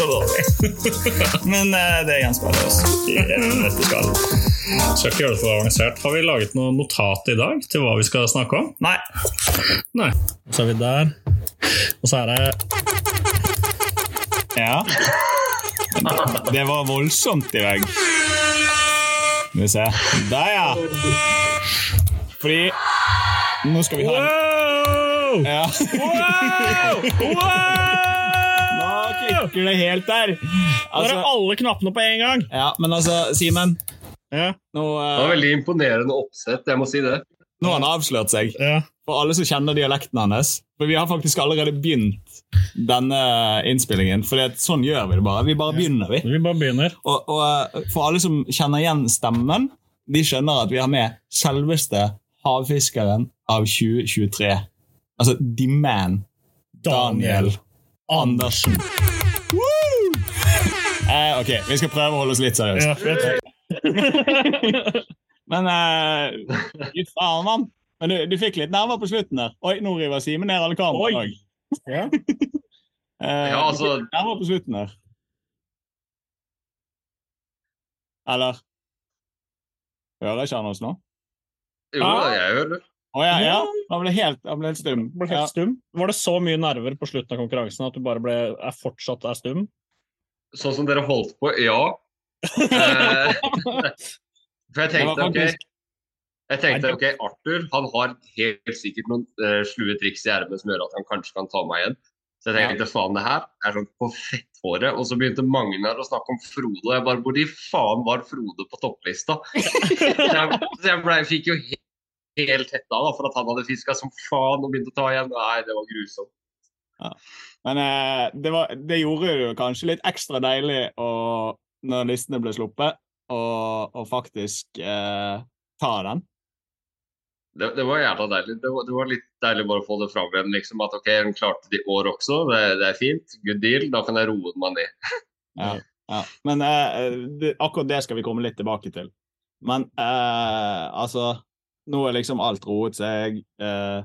så dårlig. men uh, det gjenspeiler oss i dette skal. Skal ikke gjøre det for avansert. Har vi laget noe notat i dag til hva vi skal snakke om? Nei. Nei. Så er vi der. Og så er det Ja. Det var voldsomt i vegg. Skal vi se. Der, ja. Fordi Nå skal vi ha en Wow! ja. Wow! Nå klikker det helt der. Der Altså, er alle knappene på en gang. ja, men altså, Simen Ja. nå, Det var eh, veldig imponerende oppsett, jeg må si det. nå har han avslørt seg. ja. For alle som kjenner dialekten hans. For vi har faktisk allerede begynt denne innspillingen. For sånn gjør vi det bare. Vi bare begynner, vi. Vi bare begynner. Og, og eh, for alle som kjenner igjen stemmen, de skjønner at vi har med selveste havfiskeren av 2023. Altså The Man. Daniel Andersen. Eh, ok, vi skal prøve å holde oss litt seriøse. Ja. Men eh, Fy faen, mann. Men du, du fikk litt nerver på slutten der. Oi, nå river Simen ned alle kameraene. Ja. Eh, Ja, altså- nerver på slutten der. Eller? Hører ikke han oss nå? Jo, Ah. jeg hører det. Oh, ja, ja. Han ble helt, han ble helt stum. Ble Ja. helt stum. Var det så mye nerver på slutten av konkurransen at du bare ble, er fortsatt er stum? Sånn som dere holdt på, ja. Eh, For jeg tenkte, ok, jeg tenkte, ok, Arthur han har helt sikkert noen uh, slue triks i ermet som gjør at han kanskje kan ta meg igjen. Så jeg tenkte faen, det her er sånn på fetthåret. Og så begynte Magnar å snakke om Frode, og jeg bare Hvor i faen var Frode på topplista? så jeg, så jeg ble, fikk jo helt, helt hetta da, for at han hadde fiska som faen og begynte å ta igjen. Nei, det var grusomt. Men eh, det, var, det gjorde det kanskje litt ekstra deilig å, når listene ble sluppet, og faktisk eh, ta den. Det, det var jævla deilig. Det var, det var litt deilig bare å få det fram igjen. liksom At OK, hun klarte det i år også, det, det er fint. Good deal. Da kan jeg roe meg ned. Ja, ja. Men eh, det, akkurat det skal vi komme litt tilbake til. Men eh, altså Nå er liksom alt roet seg. Eh,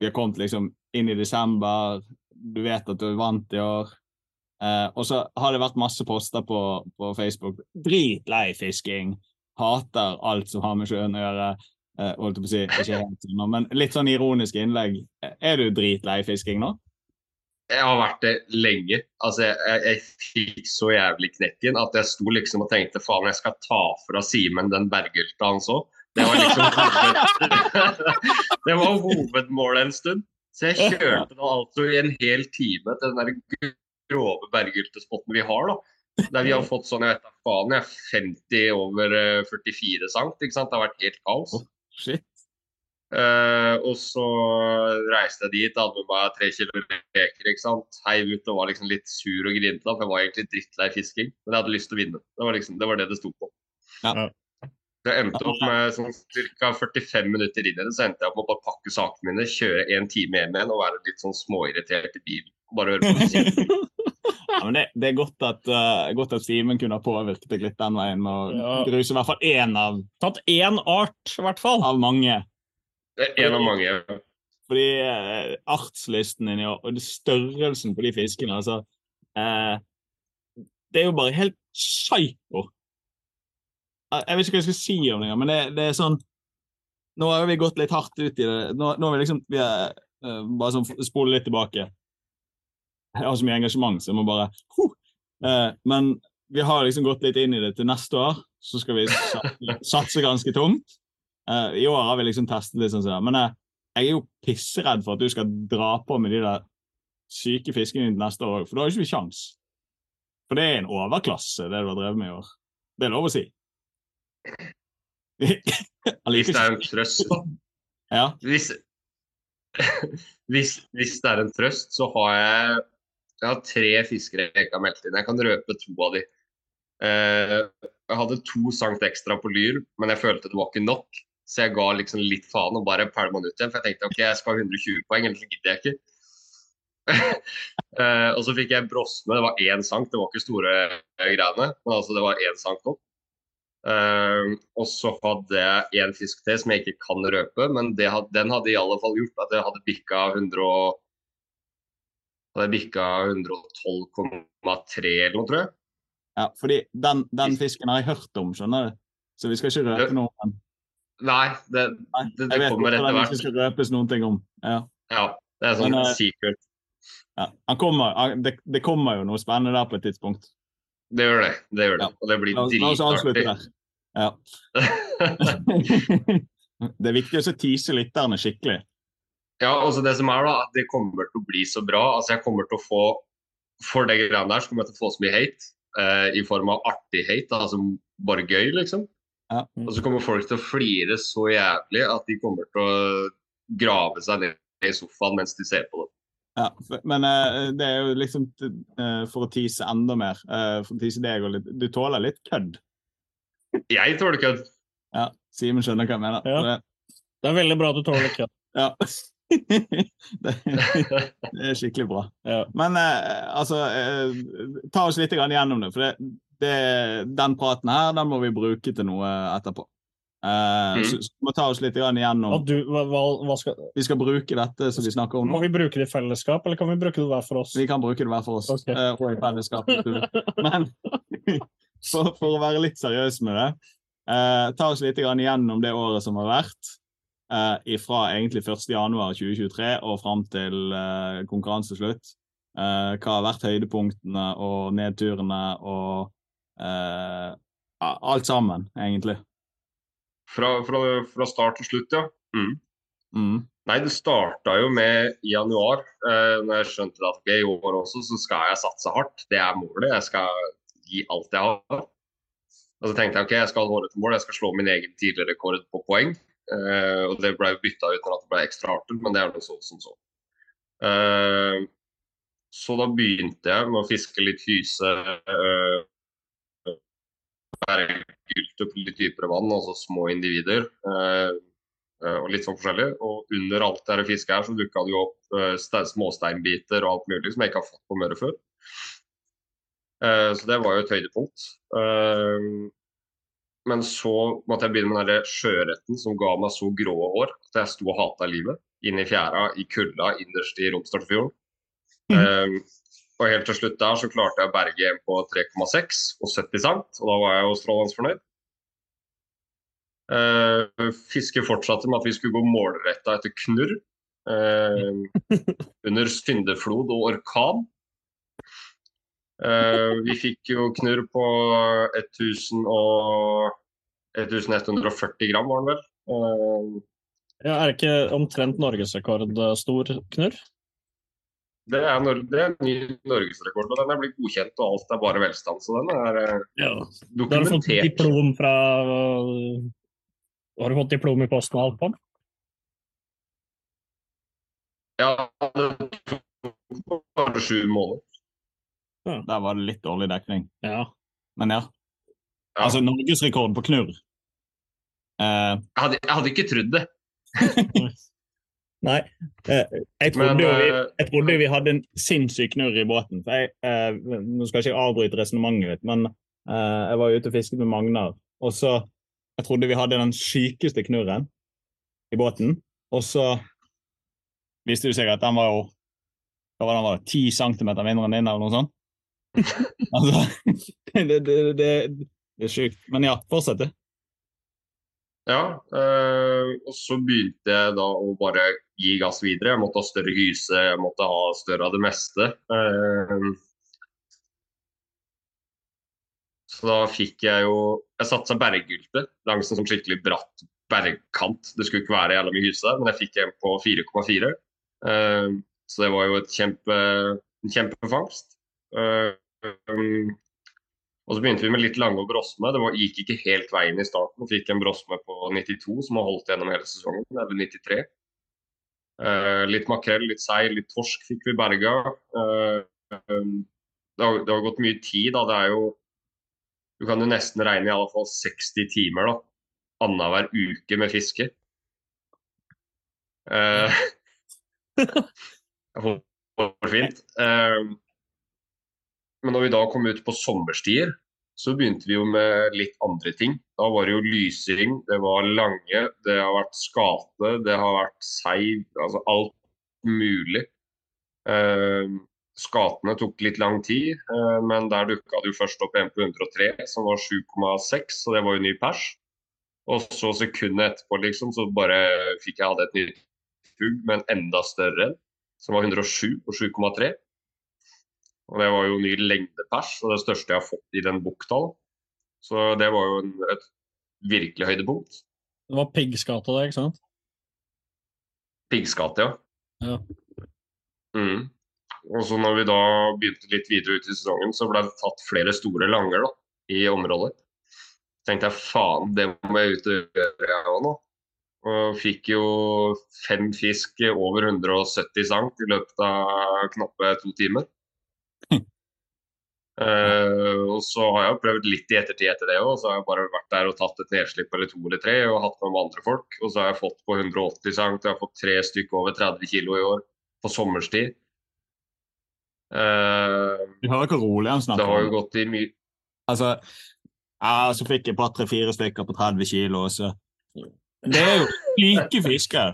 vi har kommet liksom inn i desember. Du vet at du vant i år. Eh, og så har det vært masse poster på, på Facebook. Dritlei fisking. Hater alt som har med sjøen å gjøre. Eh, holdt på å si, ikke helt sånn, men litt sånn ironiske innlegg. Er du dritlei fisking nå? Jeg har vært det lenge. Altså, jeg, jeg fikk så jævlig knekken at jeg sto liksom og tenkte faen, jeg skal ta fra Simen den bergylta han så. Det var liksom. Det var hovedmålet en stund. Så jeg kjørte da altså i en hel time til den der grove bergyltespotten vi har, da. Der vi har fått sånn, jeg vet da faen, jeg er 50 over eh, 44 sankt, ikke sant. Det har vært helt kaos. Shit. Uh, og så reiste jeg dit, hadde med meg tre kilo reker. ikke sant? Heiv ut og var liksom litt sur og grinete, for jeg var egentlig drittlei fisking. Men jeg hadde lyst til å vinne. Det var liksom, det var det det sto på. Ja. Så jeg endte opp med sånn ca. 45 minutter inn i det, så endte jeg opp med å bare pakke sakene mine, kjøre en time hjem igjen og være litt sånn småirritert i bilen. Bare høre på musikk. Ja, men det, det er godt at, uh, godt at Simen kunne ha påvirket deg litt den veien og Ja. gruse i hvert fall én av, Tatt én art, i hvert fall. av mange. En av mange. Fordi uh, artslisten din og og størrelsen på de fiskene altså, eh, Det er jo bare helt psyko. Eh, Jeg vet ikke hva jeg skal si om det, men det, det er sånn Nå har vi gått litt hardt ut i det. Nå, nå har vi liksom vi er, uh, Bare sånn spole litt tilbake. Jeg har så mye engasjement, så jeg må bare huh. uh, Men vi har liksom gått litt inn i det til neste år. Så skal vi satse, ganske tungt. Uh, I år har vi liksom testet litt sånn det. Men jeg er jo pissredd for at du skal dra på med de der syke fiskene dine neste år òg, for da har ikke vi kjangs. For det er en overklasse, det du har drevet med i år. Det er lov å si. Hvis det er en trøst. Ja. Hvis, hvis, hvis det er en trøst, så har jeg jeg har tre fiskere jeg ikke har meldt inn. Jeg kan røpe to av de. Eh, jeg hadde to sankt ekstra på Lyr, men jeg følte det var ikke nok. Så jeg ga liksom litt faen og bare pælma den ut igjen. For jeg tenkte ok, jeg skal ha 120 poeng, ellers gidder jeg ikke. uh, og så fikk jeg brosme. Det var én sankt, det var ikke store greiene. Men altså, det var én sankt opp. Uh, og så hadde jeg en fisk til som jeg ikke kan røpe, men had, den hadde i alle fall gjort at jeg hadde bikka 100 hadde bikka 112,3 eller noe, tror jeg. Ja, fordi den, den, fisken har jeg hørt om, skjønner du. Så vi skal ikke røpe noe om den. Nei, det, det, det kommer etter hvert. Jeg vet ikke det skal røpes noen ting om. Ja, ja det er sånn men, uh, secret. Ja, kommer, det, det, kommer jo noe spennende der på et tidspunkt. Det gjør det. det gjør det. Og det blir dritartig. Ja. det er viktig å tease lytterne skikkelig. Ja, altså det som er da, at det kommer til å bli så bra. altså jeg kommer til å få For det greiene der så kommer jeg til å få så mye hate. Eh, I form av artig hate, altså bare gøy, liksom. Ja. Og så kommer folk til å flire så jævlig at de kommer til å grave seg ned i sofaen mens de ser på det. Ja, men uh, det er jo liksom uh, for å tise enda mer. Uh, for å tise deg og litt Du tåler litt kødd? Jeg tåler kødd. Ja, Simen skjønner hva jeg mener. Ja. Det er veldig bra at du tåler kødd. Ja. det, det, er skikkelig bra. Ja. Men eh, altså eh, Ta oss litt gjennom det. For det, det, den praten her den må vi bruke til noe etterpå. Eh, mm. så, så må ta oss litt igjennom du, hva, hva skal... Vi skal bruke dette som vi snakker om nå. Må vi bruke det i fellesskap, eller kan vi bruke det hver for oss? Vi kan bruke det hver for oss. Okay. Uh, og i fellesskap. Men for, for, å være litt seriøs med det, Eh, ta oss litt gjennom det året som har vært. Eh, fra egentlig 1.1.2023 og fram til eh, konkurranseslutt. Eh, hva har vært høydepunktene og nedturene og alt sammen, egentlig. Fra, fra, fra, start til slutt, ja. Mm. Mm. Nei, det starta jo med i januar, eh, når jeg skjønte at okay, i år også så skal jeg satse hardt. Det er målet. Jeg skal gi alt jeg har. Og så tenkte jeg ok, jeg skal holde til mål, jeg skal slå min egen tidligere rekord på poeng. Uh, og det ble bytta ut når det ble ekstra hardt, men det er noe så som så. Uh, så da begynte jeg med å fiske litt hyse. Uh, være gylte på litt dypere vann, altså små individer. og litt sånn forskjellig. Og under alt det fisket her så dukka det jo opp småsteinbiter og alt mulig som jeg ikke har fått på Møre før. Eh, så det var jo et høydepunkt. Eh, men så måtte jeg begynne med den sjøørreten som ga meg så grå hår at jeg sto og hata livet. Inn i fjæra, i kulda, innerst i Romsdalsfjorden. Mm. og helt til slutt der så klarte jeg å berge en på 3,6 og 70 cent, og da var jeg jo strålende fornøyd. Uh, fisket fortsatte med at vi skulle gå målretta etter knurr. Uh, under syndeflod og orkan. Uh, vi fikk jo knurr på 1000 og 1140 gram, var den vel. Uh, ja, er det ikke omtrent norgesrekord stor knurr? Det er, det er en ny norgesrekord, og den er blitt godkjent, og alt er bare velstand. Så den er ja. dokumentert. Da har du fått diplom fra Har du fått diplom i posten og alt på den? Ja, det tok bare sju måneder. Ja. Der var det litt dårlig dekning. Ja. Men ja. Altså, norgesrekord på knurr. Uh, jeg, hadde, jeg, hadde, ikke trodd det. Nei. Uh, jeg, trodde Men, uh, vi, jeg trodde vi hadde en sinnssyk knurr i båten. For jeg, nå skal jeg ikke avbryte resonnementet mitt, men jeg var ute og fisket med Magnar. Og så Jeg trodde vi hadde den sykeste knurren i båten. Og så viste det seg at den var jo hva var den, 10 cm mindre enn din, eller noe sånt. Altså, det, det, det, det er sjukt. Men ja, fortsett, du. Ja, øh, og så begynte jeg da å bare gi gass videre. Jeg måtte ha større hyse, jeg måtte ha større av det meste. Uh, så da fikk jeg jo Jeg satsa berggylte langs en sånn skikkelig bratt bergkant. Det skulle ikke være jævla mye hyse, men jeg fikk en på 4,4. Uh, så det var jo kjempe, en kjempefangst. Uh, og så begynte vi med litt lange og brosme. Det var, gikk ikke helt veien i starten. Fikk en brosme på 92 som har holdt gjennom hele sesongen. Eller 93. Uh, litt makrell, litt sei, litt torsk fikk vi berga. Uh, det, har, det har gått mye tid. da, det er jo Du kan jo nesten regne i alle fall 60 timer da, annenhver uke med fiske. Eh, det var fint. Eh, men når vi da kom ut på sommerstier, så begynte vi jo med litt andre ting. Da var det jo lysring, det var lange, det har vært skate, det har vært seiv. altså alt mulig. Eh, skatene tok litt lang tid, eh, men der dukka det jo først opp en på 103 som var 7,6, så det var jo ny pers. Og så sekundet etterpå liksom, så bare fikk jeg hadde et nytt fugl med en enda større en, som var 107 og 7,3. Og det var jo ny lengdepers, og det største jeg har fått i den buktall. Så det var jo en, et virkelig høydepunkt. Det var piggskate, der, ikke sant? Piggskate, ja. Ja. Mm. Og så når vi da begynte litt videre ut i sesongen, så ble det tatt flere store langer da, i området. Tenkte jeg faen, det må jeg ut og gjøre jeg òg nå. Og fikk jo fem fisk over 170 cm i løpet av knappe to timer. Eh, og så har jeg prøvd litt i ettertid etter det òg. Så har jeg bare vært der og tatt et nedslipp eller to eller tre og hatt med meg andre folk. Og så har jeg fått på 180 cm, jeg har fått tre stykker over 30 kg i år på sommerstid. Uh, Du hører hvor rolig han snakker? det har jo gått i mye Altså, ja, så fikk jeg på tre-fire stykker på 30 kilo, og så Det er jo like fisker.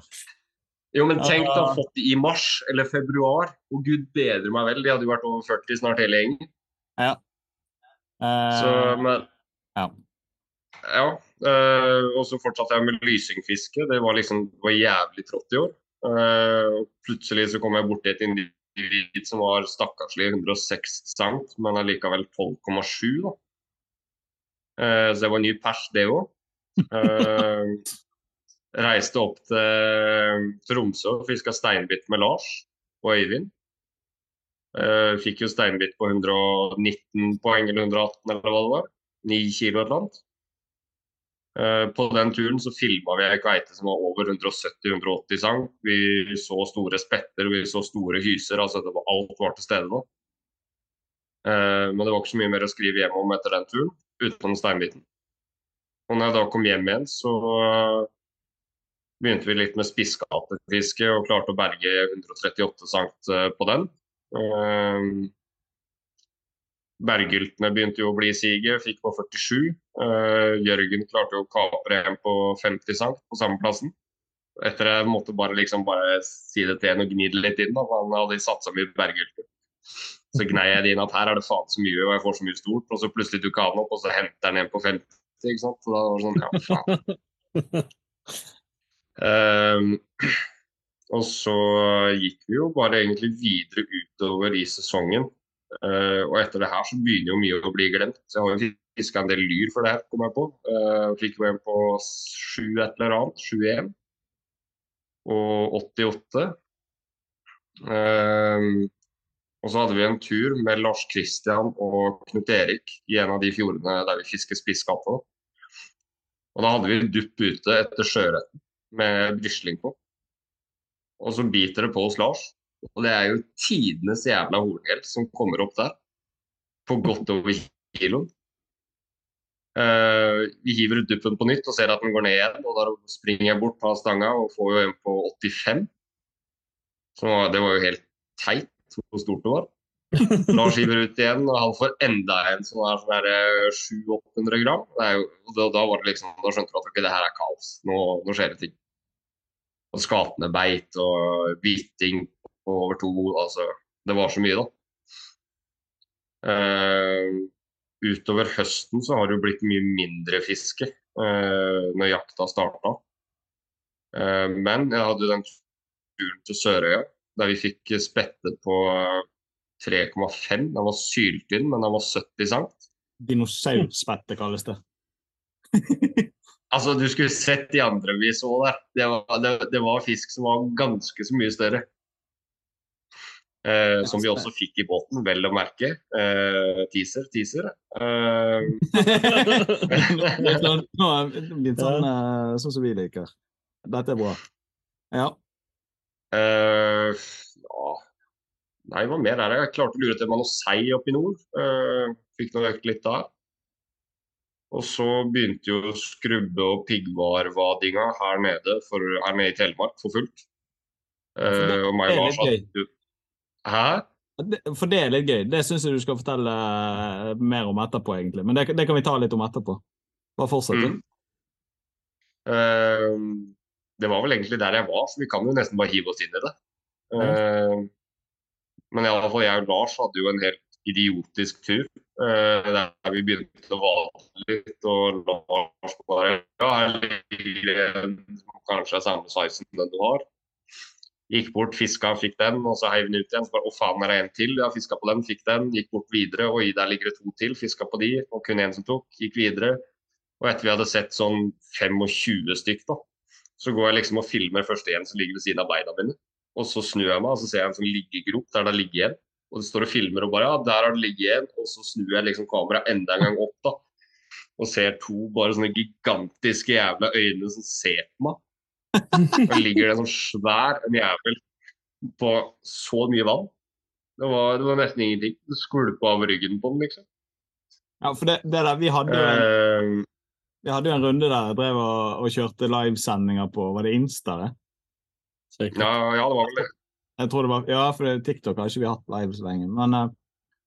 Jo, men tenk Ah. fått det i mars eller februar. Og gud bedre meg vel, de hadde jo vært over 40 snart hele gjengen. Eh, Så, men ja. ja. uh, og så fortsatte jeg med lysingfiske. Det var liksom det var jævlig trått i år. Uh, og plutselig så kom jeg borti et individ som var stakkarslig 106 cm, men allikevel 12,7. da. Eh, så det var ny pers, det òg. reiste opp til Tromsø og fiska steinbit med Lars og Øyvind. Eh, fikk jo steinbit på 119 poeng eller 118 eller hva det var. 9 kilo et eller annet. Eh, på den turen så filma vi ei kveite som var over 170-180 sang. Vi så store spetter, vi så store hyser. altså var, Alt var til stede nå. Eh, men det var ikke så mye mer å skrive hjem om etter den turen, utenom steinbiten. Og når jeg da kom hjem igjen, så begynte vi litt med spisskatefiske og klarte å berge 138 sankt eh, på den. Uh, Bergyltene begynte jo å bli i siget, fikk på 47. Eh, Jørgen klarte jo å kapre en på 50 cm på samme plassen. Etter jeg måtte bare liksom bare si det til en og gni det litt inn, da, for han hadde satsa mye bergylter. Så gnei jeg det inn at her er det faen så mye, og jeg får så mye stort. Og så plutselig du han opp, og så henter han en på 50. ikke sant? Så da var det sånn, ja faen. Ehm, og så gikk vi jo bare egentlig videre utover i sesongen. Uh, og etter det her så begynner jo mye å bli glemt. Så jeg har jo fiska en del lyr for det her, kom jeg på. Uh, fikk jo en på 7 et eller annet, 7-1 og 88. Uh, og så hadde vi en tur med Lars Kristian og Knut Erik i en av de fjordene der vi fisker spisskatte. Og da hadde vi dupp ute etter sjøørreten med brisling på. Og så biter det på hos Lars. Og det er jo tidenes jævla horngjell som kommer opp der. På godt over kiloen. Uh, vi hiver ut duppen på nytt og ser at den går ned igjen. Og da springer jeg bort, tar stanga og får jo en på 85. Så det var jo helt teit hvor stort det var. Lars hiver ut igjen, og han får enda en som er sånn 700-800 gram. Det er jo, da, da, var det liksom, da skjønte du at ok, det her er kaos. Nå, nå skjer det ting. Og skapende beit og biting på over to. Altså, det var så mye, da. Uh, utover høsten så har det jo blitt mye mindre fiske uh, når jakta starta. Uh, men jeg hadde den turen til Sørøya der vi fikk spette på 3,5. Den var sylt inn, men den var 70 cm. Dinosaurspette kalles det. Altså, du skulle sett de andre vi så der. Det var, det, det var fisk som var ganske så mye større. Eh, som vi også fikk i båten, vel å merke. Eh, teaser, teaser. Eh, Det er klart, nå er det litt sånn, eh, sånn som vi liker. Dette er bra. Ja. eh, ja. Nei, hva mer er det? Jeg klarte å lure til var noe sei oppi i nord. Eh, fikk noe økt litt der. Og så begynte jo skrubbe- og piggvarvadinga her nede, for, her nede i Telemark for fullt. Eh, og meg litt Lars Hæ? For det er litt gøy. Det syns jeg du skal fortelle eh, mer om etterpå, egentlig. Men det, det kan vi ta litt om etterpå. Bare fortsett. Mm. Eh, det var vel egentlig der jeg var, så vi kan jo nesten bare hive oss inn i det. Eh, men i alle fall jeg og Lars hadde jo en helt idiotisk tur. eh, der vi begynte å vade litt, og Lars bare Ja, ligger en kanskje er samme size som den du har. Gikk bort, fiska, fikk den, og så heiv den ut igjen. Så bare, Å faen, er det en til? Ja, fiska på den, fikk den. Gikk bort videre, oi, der ligger det to til. Fiska på de, og kun én som tok. Gikk videre. Og etter vi hadde sett sånn 25 stykk, da, så går jeg liksom og filmer først en som ligger ved siden av beina mine. Og så snur jeg meg, og så ser jeg en sånn liggegrop der det ligger en. Og det står og filmer og bare Ja, der har det ligget en. Og så snur jeg liksom kameraet enda en gang opp, da. Og ser to bare sånne gigantiske jævla øyne som ser på meg. Og ligger det en sånn svær en jævel på så mye vann. Det var, det var nesten ingenting. Det skvulpa av ryggen på den, liksom. Ja, for det, det der, vi hadde jo en, uh, vi hadde jo en runde der jeg drev og, og kjørte livesendinger på Var det Insta? det? Ja, ja, det var vel det. Jeg tror det var, Ja, for TikTok har ikke vi hatt live så lenge. Men uh,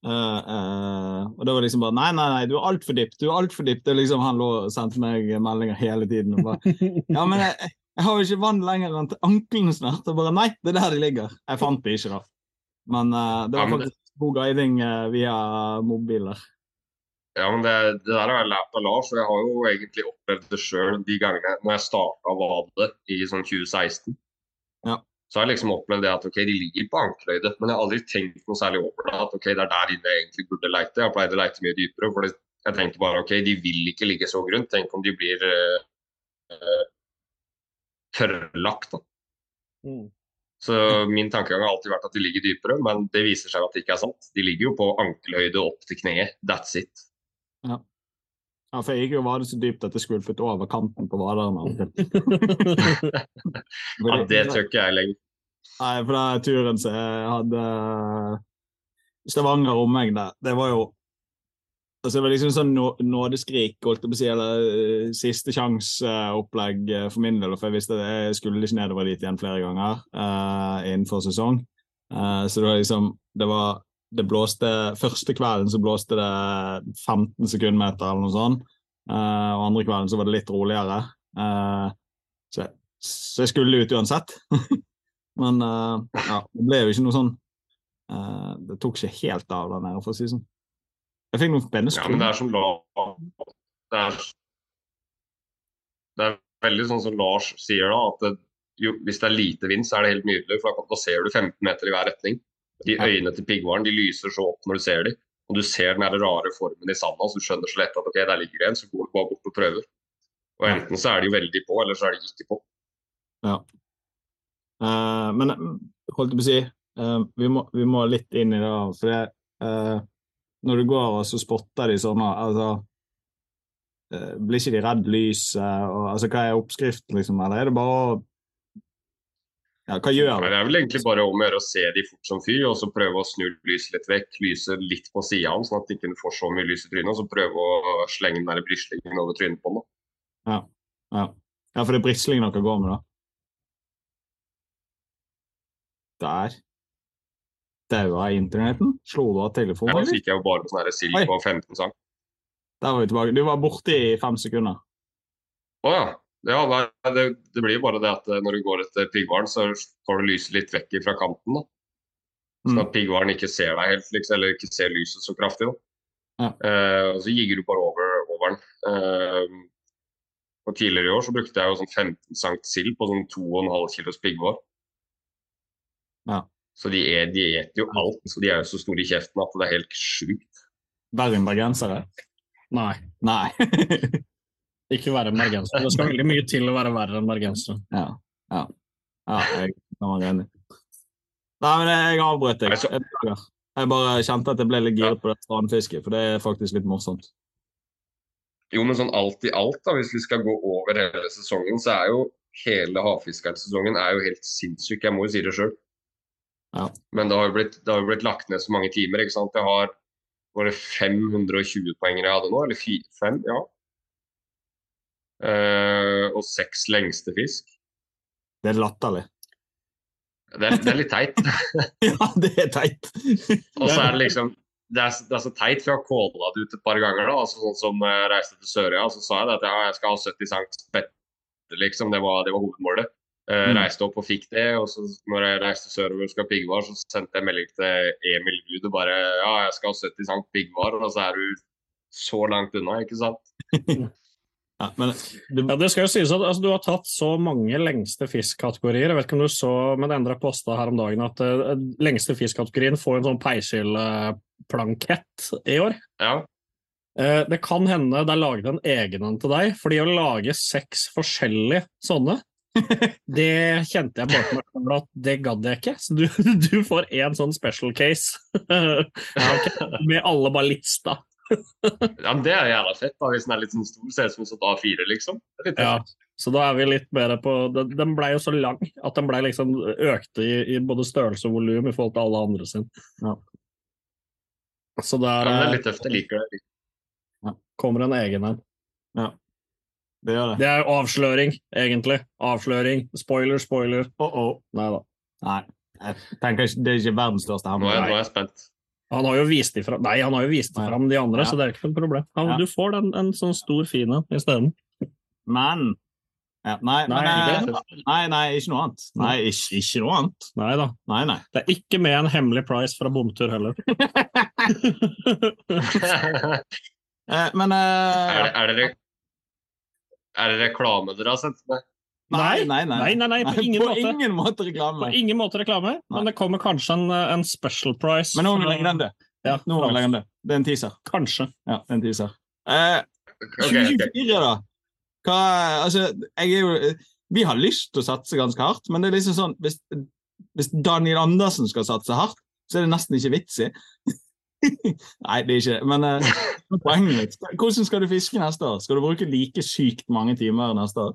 uh, Og det var liksom bare Nei, nei, nei, du er altfor dypt. Du er altfor dypt. Det liksom Han lå og sendte meg meldinger hele tiden. Og bare, ja, men jeg, jeg har jo ikke vann lenger enn til ankelen snart. Og bare Nei, det er der de ligger. Jeg fant det ikke, da. Men uh, det var faktisk god guiding via mobiler. Ja, men det, det der har jeg lært av Lars, og jeg har jo egentlig opplevd det sjøl de gangene når jeg starta vade i sånn 2016. Ja. Så har jeg liksom opplevd det at ok, de ligger på ankelhøyde, men jeg har aldri tenkt noe særlig over det. At ok, det er der inne jeg egentlig burde leite. Jeg har pleid å leite mye dypere. For jeg tenker bare ok, de vil ikke ligge så grunt. Tenk om de blir eh, tørrlagt, da. Mm. Så min tankegang har alltid vært at de ligger dypere, men det viser seg at det ikke er sant. De ligger jo på ankelhøyde opp til kneet. That's it. Ja, for jeg gikk jo Vardø så dypt at det skvulpet over kanten på vaderen. Ja, det tør ikke jeg lenger. Nei, for den turen som jeg hadde Stavanger omegn der, det var jo Altså, det var liksom sånn nå- nådeskrik, holdt jeg på å si, eller eh, siste sjanse-opplegg eh, for min del. For jeg visste at jeg skulle ikke nedover dit igjen flere ganger uh, innenfor sesong. Uh, så det var liksom Det var Det blåste Første kvelden så blåste det 15 sekundmeter eller noe sånt. Uh, og andre kvelden så var det litt roligere. Uh, så, så jeg skulle ut uansett. Men uh, ja, det ble jo ikke noe sånn Det tok ikke helt av der nede, for å si det sånn. Jeg fikk noen spennende Ja, men det er som Lars det er, det er veldig sånn som Lars sier da, at det, jo, hvis det er lite vind, så er det helt nydelig. For da ser du 15 meter i hver retning. De øynene til piggvaren de lyser så opp når du ser dem. Og du ser den rare formen i sanda, så du skjønner så lett at ok, der ligger det en, så går du bare bort og prøver. Og enten så er de jo veldig på, eller så er de ikke på. Eh, men eh, holdt jeg på å si uh, vi, må, vi må litt inn i det. For det, uh, når du går og så spotter de sånne altså, Blir ikke de redd lyset? og altså, Hva er oppskriften, liksom? Eller er det bare å ja, Hva gjør han? det er vel egentlig bare om å gjøre å se de fort som fy, og så prøve å snu lyset litt vekk. Lyse litt på sida av den, sånn at de ikke får så mye lys i trynet. Og så prøve å slenge den der brislingen over trynet på ham. da. Ja, ja for det er brislingen dere går med, da? Der. Daua internetten? Slo du av Ja, telefonen? så eller? gikk jeg jo bare på sånn sild på 15 sang. Der var vi tilbake. Du var borte i fem sekunder. Å ja. Ja nei, det, det blir bare det at eh, når du går etter piggvaren, så får du lyset litt vekk fra kanten. da. Sånn Mm. at piggvaren ikke ser deg helt, liksom, eller ikke ser lyset så kraftig. da. Ja. Eh, og så gigger du bare over, over den. Eh, og tidligere i år så brukte jeg jo sånn 15 sankt sild på sånn 2,5 kilos piggvar. Ja. Så de, er, de eter jo alt. Så de er jo så store i kjeften at det er helt sjukt. Verre enn bergensere? Nei, Nei. ikke være bergenser. Det skal veldig mye til å være verre enn bergensere. ja. ja. Ja, jeg kan være enig. Nei, men jeg avbrøt deg. Jeg. Jeg bare kjente at jeg ble litt giret på det strandfisket, for det er faktisk litt morsomt. Jo, men sånn alt i alt, da, hvis vi skal gå over hele sesongen, så er jo hele havfiskersesongen er jo helt sinnssyk. Jeg må jo si det sjøl. Ja. Men det har jo blitt, det har blitt lagt ned så mange timer. ikke sant? Jeg har var det 520 poenger jeg hadde nå, eller fire, fem? Ja. Eh, og seks lengste fisk. Det er latterlig. Det er, det er litt teit. ja, det er teit. Og så er det liksom det er, det er så teit, for jeg har kåla det ut et par ganger. da, altså Sånn som jeg reiste til Sørøya, så sa jeg det at ja, jeg skal ha 70 cm Spett, liksom. Det var, det var hovedmålet. Eh, Mm. Reiste opp og fikk det. Og så når jeg reiste sørover og skal ha piggvar, så sendte jeg melding til Emil Gud og bare ja, jeg skal ha 70 cm piggvar, og så er du så langt unna, ikke sant? Ja, men du, Ja, det skal jo sies at altså, Du har tatt så mange lengste fiskkategorier. Jeg vet ikke om du så, men det endra posta her om dagen at uh, lengste fiskkategorien får en sånn peisildplankett i år. Ja. Uh, det kan hende det er laget en egen en til deg, fordi å lage seks forskjellige sånne det kjente jeg bare på meg at det gadd jeg ikke. Så du, du får én sånn special case med alle bare lista. Ja, men Det er jævla fett, da, hvis den er litt sånn stor. Ser ut som en sånn A4, liksom. Ja, så da er vi litt mer på Den, den blei jo så lang at den blei liksom økte i, i både størrelse og volum i forhold til alle andre sin. Ja. Så Ja, der men det er eh, litt tøft. Jeg liker det. kommer en egen en. det gjør det. Det er jo avsløring, egentlig. Avsløring. Spoiler, spoiler. Oh, oh. Nei da. Nei, jeg tenker ikke, det er ikke verdens største Nå er, nå er jeg spent. Han har jo vist ifra Nei, han har jo vist Nei. fram de andre, Ja. så det er ikke noe problem. Han, Ja. Du får den, en sånn stor fin en isteden. Men ja, nei, Nei, men, eh, det nei, nei, ikke noe annet. Nei, ikke, ikke noe annet. Nei da. Nei, nei. Det er ikke med en hemmelig price fra bomtur heller. Eh, men eh, er, det, er, det, er det reklame dere har sendt meg? Nei, nei, Nei, nei, nei, på ingen på måte. ingen måte På ingen måte reklame, men det kommer kanskje en, en special price. Men nå må vi legge den død. Ja, Nå må vi legge den død. Det er en teaser. Kanskje. Ja, det er en teaser. Eh, Ok, ok. 24, da? Hva, altså, jeg er jo Vi har lyst til å satse ganske hardt, men det er liksom sånn Hvis, hvis Daniel Andersen skal satse hardt, så er det nesten ikke vits i. Nei, det er ikke det. Men eh, poenget mitt Hvordan skal du fiske neste år? Skal du bruke like sykt mange timer neste år?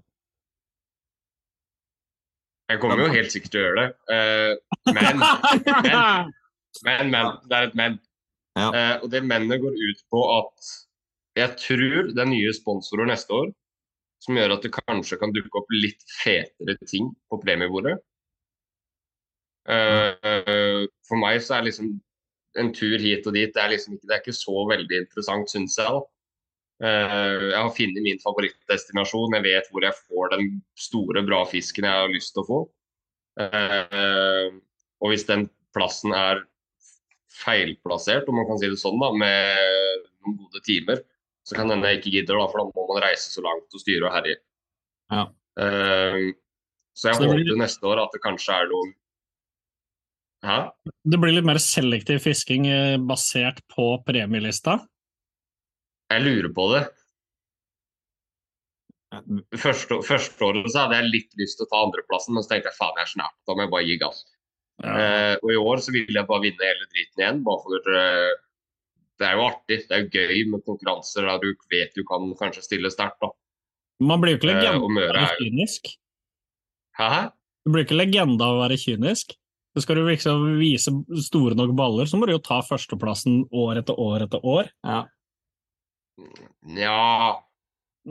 Jeg kommer jo helt sikkert til å gjøre det. Uh, men, men, men, men. Det er et men. Ja. Uh, og det mennet går ut på at jeg tror det er nye sponsorer neste år som gjør at det kanskje kan dukke opp litt fetere ting på premiebordet. Uh, for meg så er liksom en tur hit og dit det er liksom ikke, det er ikke så veldig interessant, syns jeg. da. Eh, jeg har funnet min favorittdestinasjon. Jeg vet hvor jeg får den store, bra fisken jeg har lyst til å få. Eh, og hvis den plassen er feilplassert, om man kan si det sånn, da, med noen gode timer, så kan hende jeg ikke gidder, da, for da må man reise så langt og styre og herje. Ja. Eh, så jeg Så blir- håper neste år at det kanskje er noe Hæ? Det blir litt mer selektiv fisking basert på premielista. Jeg lurer på det. Første, første året så hadde jeg litt lyst til å ta andreplassen, men så tenkte jeg faen, jeg er snart, da må jeg bare gi gass. Eh, og i år så ville jeg bare vinne hele driten igjen, bare for uh, det er jo artig. Det er jo gøy med konkurranser der du vet du kan kanskje stille sterkt. da. Man blir jo ikke Eh, legende uh, av å være kynisk. Hæ? Du blir ikke legende av å være kynisk. Så skal du liksom vise store nok baller, så må du jo ta førsteplassen år etter år etter år. Ja. Nja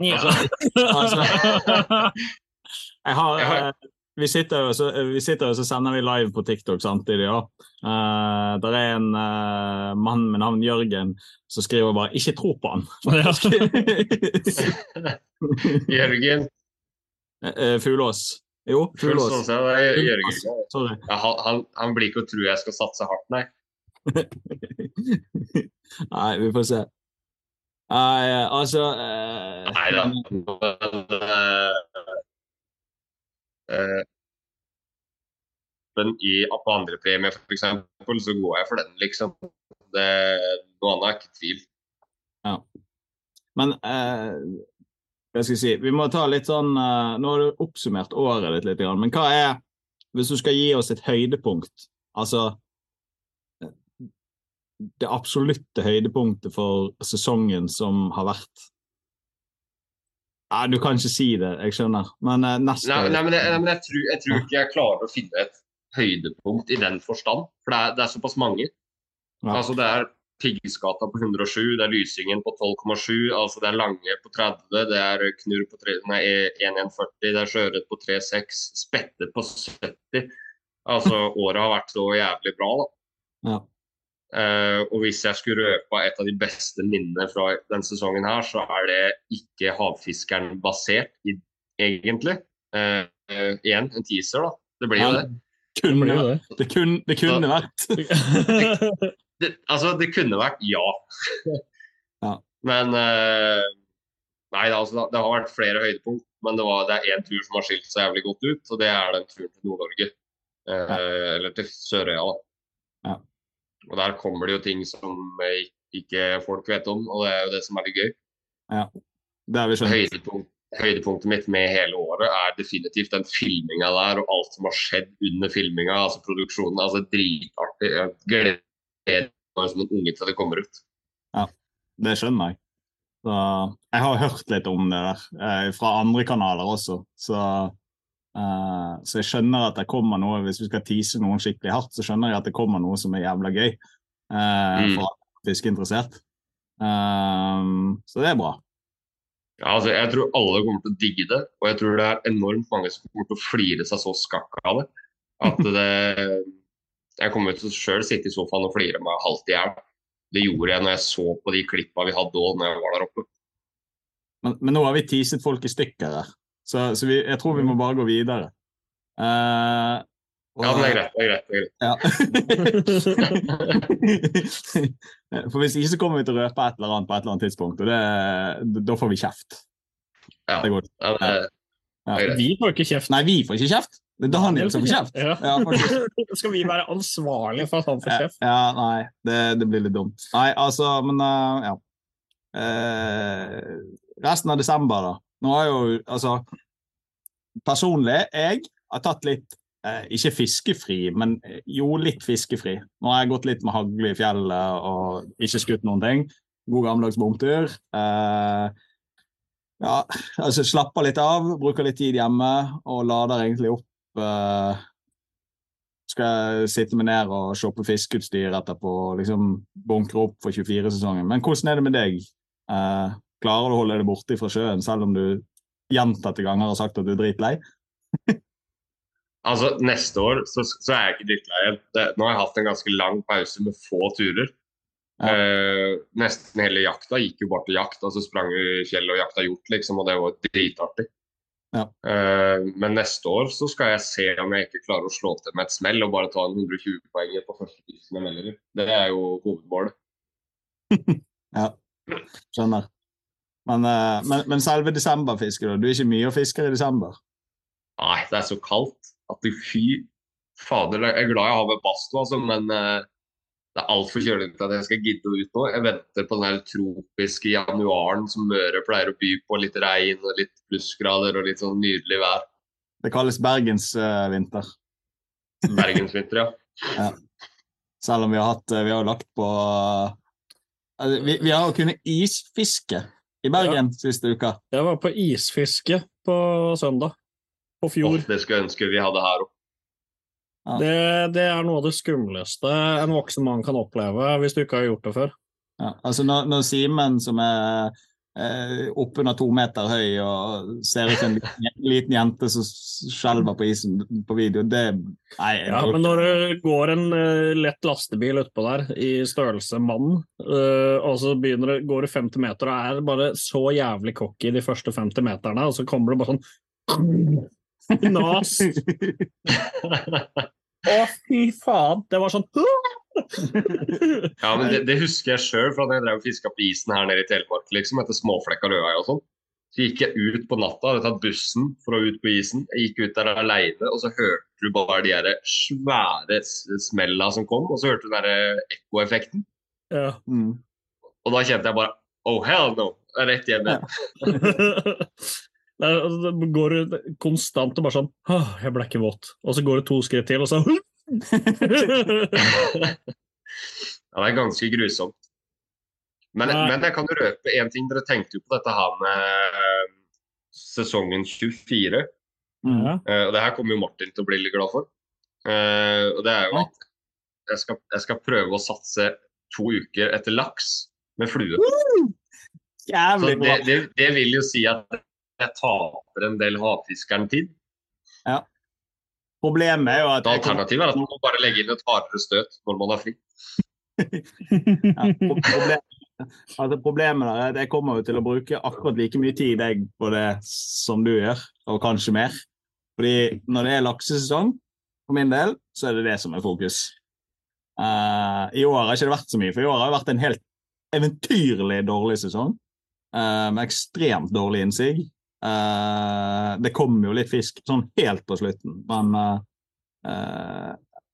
Nja. Altså, Jeg har, Jeg har- eh, vi sitter og så, vi sitter og så sender vi live på TikTok samtidig. Ja. Uh, det er en uh, mann med navn Jørgen som skriver bare 'ikke tro på han'. Jørgen. uh, Fuglås. Jo, sånn, er Jørgen. Ja, han, han, han blir ikke å tro jeg skal satse hardt, nei. Nei, vi får se. Nei, altså uh, Nei da. Uh, men i, på andrepremie, f.eks., så går jeg for den, liksom. Det, noe annet er ikke tvil. Men eh, hva skal jeg si Vi må ta litt sånn eh, Nå har du oppsummert året ditt litt, men hva er Hvis du skal gi oss et høydepunkt, altså Det absolutte høydepunktet for sesongen som har vært Nei, Du kan ikke si det, jeg skjønner, men uh, neste Nei, nei, men, jeg, nei, men jeg, tror, jeg tror ikke jeg klarer å finne et høydepunkt i den forstand. For det er, det er såpass mange. Ja. Altså Det er Piggsgata på 107, det er Lysingen på 12,7, altså det er Lange på 30, det er Knurr på 3 nei, 1140, det er Sjøørret på 3,6, Spette på 70. Altså året har vært så jævlig bra, da. Ja. Eh, og hvis jeg skulle røpe et av de beste minnene fra denne sesongen her, så er det ikke havfiskeren basert, i, egentlig. Uh, uh, igjen, en teaser, da. Det blir jo Ja. det. Det Kunne, blir jo det. det kunne, det kunne vært. det. Altså, det kunne vært ja. Ja. Men eh, Nei, det, altså, det har vært flere høydepunkt, men det, var, det er én tur som har skilt seg jævlig godt ut, og det er den turen til Nord-Norge. Ja. Eller til Sørøya, da. Ja. Og der kommer det jo ting som eh, ikke folk vet om, og det er jo det som er litt gøy. Ja, Det har vi skjønt. Høydepunkt, høydepunktet mitt med hele året er definitivt den filminga der og alt som har skjedd under filminga. Altså produksjonen. altså Dritartig. Jeg gleder meg som en unge til det kommer ut. Ja, Det skjønner jeg. Så, jeg har hørt litt om det der, eh, fra andre kanaler også. Så, eh, så jeg skjønner at det kommer noe, hvis vi skal tease noen skikkelig hardt, så skjønner jeg at det kommer noe som er jævla gøy uh, Mm. for fiskeinteressert. Uh, så det er bra. Ja, altså, jeg tror alle kommer til å digge det, og jeg tror det er enormt mange som kommer til å flire seg så skakk av det. At det Jeg kommer til å sjøl sitte i sofaen og flire meg halvt i hjel. Det gjorde jeg når jeg så på de klippa vi hadde òg når jeg var der oppe. Men, men nå har vi teaset folk i stykker her, så, så vi, jeg tror vi må bare gå videre. Uh, og- Ja, det er greit. det er greit, det er greit. Ja. For hvis ikke så kommer vi til å røpe et eller annet på et eller annet tidspunkt, og det, da får vi kjeft. Ja. Det går. Ja, det- Ja. det er greit. Vi får ikke kjeft. Nei, vi får ikke kjeft. Det er Daniel som får kjeft. Ja. Ja. Skal vi være ansvarlige for at han får kjeft? Ja, nei, det, det blir litt dumt. Nei, altså, men uh, ja. Uh, resten av desember, da. Nå har jo altså Personlig, jeg har tatt litt eh, Ikke fiskefri, men eh, jo litt fiskefri. Nå har jeg gått litt med hagle i fjellet og ikke skutt noen ting. God gammeldags bomtur. Eh, ja, altså slapper litt av, bruker litt tid hjemme og lader egentlig opp eh, skal jeg sitte meg ned og shoppe fiskeutstyr etterpå og liksom bunkre opp for 24-sesongen. Men hvordan er det med deg? Eh, klarer du å holde deg borte fra sjøen, selv om du gjentatte ganger har sagt at du er dritlei? Altså, Neste år så, så er jeg ikke drittlei igjen. Nå har jeg hatt en ganske lang pause med få turer. Ja. Uh, nesten hele jakta gikk jo bare til jakt. altså Sprang vi fjell og jakta hjort, liksom, og det var dritartig. Ja. Uh, men neste år så skal jeg se om jeg ikke klarer å slå til med et smell og bare ta en 120 poenger på første tusen jeg melder. Det er jo hovedmålet. Ja, skjønner. Men, eh, men, men selve desemberfisket, da? Du er ikke mye å fiske i desember? Nei, det er så kaldt at du fy fader. Jeg er glad jeg har med badstue, altså, men eh, det er altfor kjølig til at jeg skal gidde å ut nå. Jeg venter på den her tropiske januaren som Møre pleier å by på. Litt regn og litt plussgrader og litt sånn nydelig vær. Det kalles bergensvinter. Bergensvinter, ja. Selv om vi har hatt eh, Vi har lagt på altså, vi, vi har kunnet isfiske i Bergen siste uka. Jeg var på isfiske på søndag. På fjor. Oh, det skulle jeg ønske vi hadde her òg. Ja. Det, det er noe av det skumleste en voksen mann kan oppleve hvis du ikke har gjort det før. Ja, altså når, når Simen, som er eh, oppunder to meter høy og ser ut som en liten, jente som skjelver på isen på video, det Nei. Ja, men når det går en uh, lett lastebil utpå der i størrelse mann, uh, og så begynner det, går det 50 meter og er bare så jævlig cocky de første 50 meterne, og så kommer det bare sånn Nas! Å, fy faen! Det var sånn Ja, men det, det husker jeg sjøl fra da jeg drev og fiska på isen her nede i Telemark, liksom, etter Småflekka rødvei og sånn. Så gikk jeg ut på natta, hadde tatt bussen for å ut på isen. Jeg gikk ut der aleine, og så hørte du bare de der svære smella som kom, og så hørte du den der ekkoeffekten. Ja. Mm. Og da kjente jeg bare Oh, hell no! Er Rett hjem igjen. Det er- altså, det går det konstant og bare sånn Åh, jeg ble ikke våt. Og så går det to skritt til, og så Ja, det er ganske grusomt. Men, men jeg kan røpe én ting. Dere tenkte jo på dette her med eh, sesongen 24. Mm. ja. eh, Og det her kommer jo Martin til å bli litt glad for. Uh, og det er jo at jeg skal, jeg skal prøve å satse to uker etter laks med flue. Jævlig det, bra. det, det vil jo si at jeg taper en del havfiskeren-tid. Problemet er jo at Alternativet er at man må bare legge inn et hardere støt når man har fri. Ja, pro- problem, altså problemet er at jeg kommer jo til å bruke akkurat like mye tid jeg på det som du gjør, og kanskje mer. Fordi når det er laksesesong, for min del, så er det det som er fokus. Uh, I år har ikke det vært så mye, for i år har det vært en helt eventyrlig dårlig sesong. Uh, med ekstremt dårlig innsig. Eh, det kom jo litt fisk sånn helt på slutten, men eh, eh,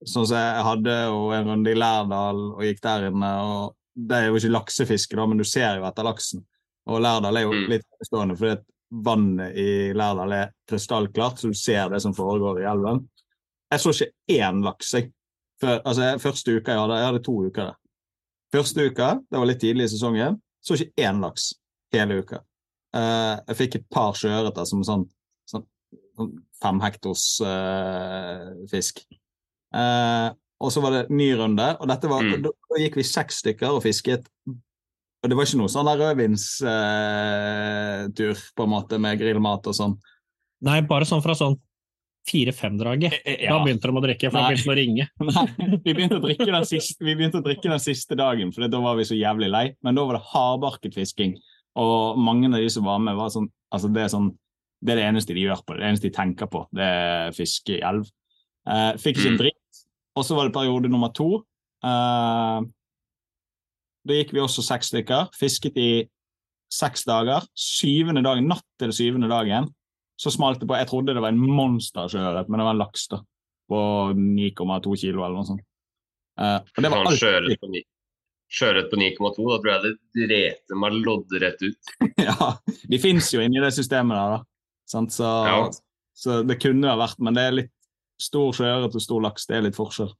Sånn som jeg hadde jo en runde i Lærdal og gikk der inne. og Det er jo ikke laksefiske, da, men du ser jo etter laksen. Og Lærdal er jo Mm. litt stående fordi vannet i Lærdal er krystallklart, så du ser det som foregår i elven. Jeg så ikke én laks. Jeg. Før, altså, første uka jeg hadde, jeg hadde to uker. der. Første uka, det var litt tidlig i sesongen, så ikke én laks hele uka. Eh, jeg fikk et par sjøørreter som sånn, sånn, sånn fem hektors uh, fisk. Uh, og så var det ny runde, og dette var, Mm. da, da gikk vi seks stykker og fisket. Og det var ikke noe sånn der rødvinstur på en måte med grillmat og sånn. Nei, bare sånn fra sånn fire-fem-draget. Da begynte de å drikke, for da begynte de å ringe. Nei, vi begynte å drikke den siste, vi begynte å drikke den siste dagen, for da var vi så jævlig lei. Men da var det hardbarket fisking, og mange av de som var med, var sånn altså det er sånn det er det eneste de gjør på det, det eneste de tenker på, det er fiske i elv. Eh, fikk ikke en Mm. dritt. Og så var det periode nummer to. Eh, da gikk vi også seks stykker. Fisket i seks dager. Syvende dagen, natt til syvende dagen, så smalt det på. Jeg trodde det var en monstersjøørret, men det var en laks da, på 9,2 kilo eller noe sånt. Eh, og det var alltid sjøørret på ni- Sjøørret på 9,2, da tror jeg det dreter meg loddrett ut. Ja, de fins jo inni det systemet der, da. Sant? Så, Ja. så det kunne ha vært, men det er litt stor sjøørret og stor laks. Det er litt forskjell.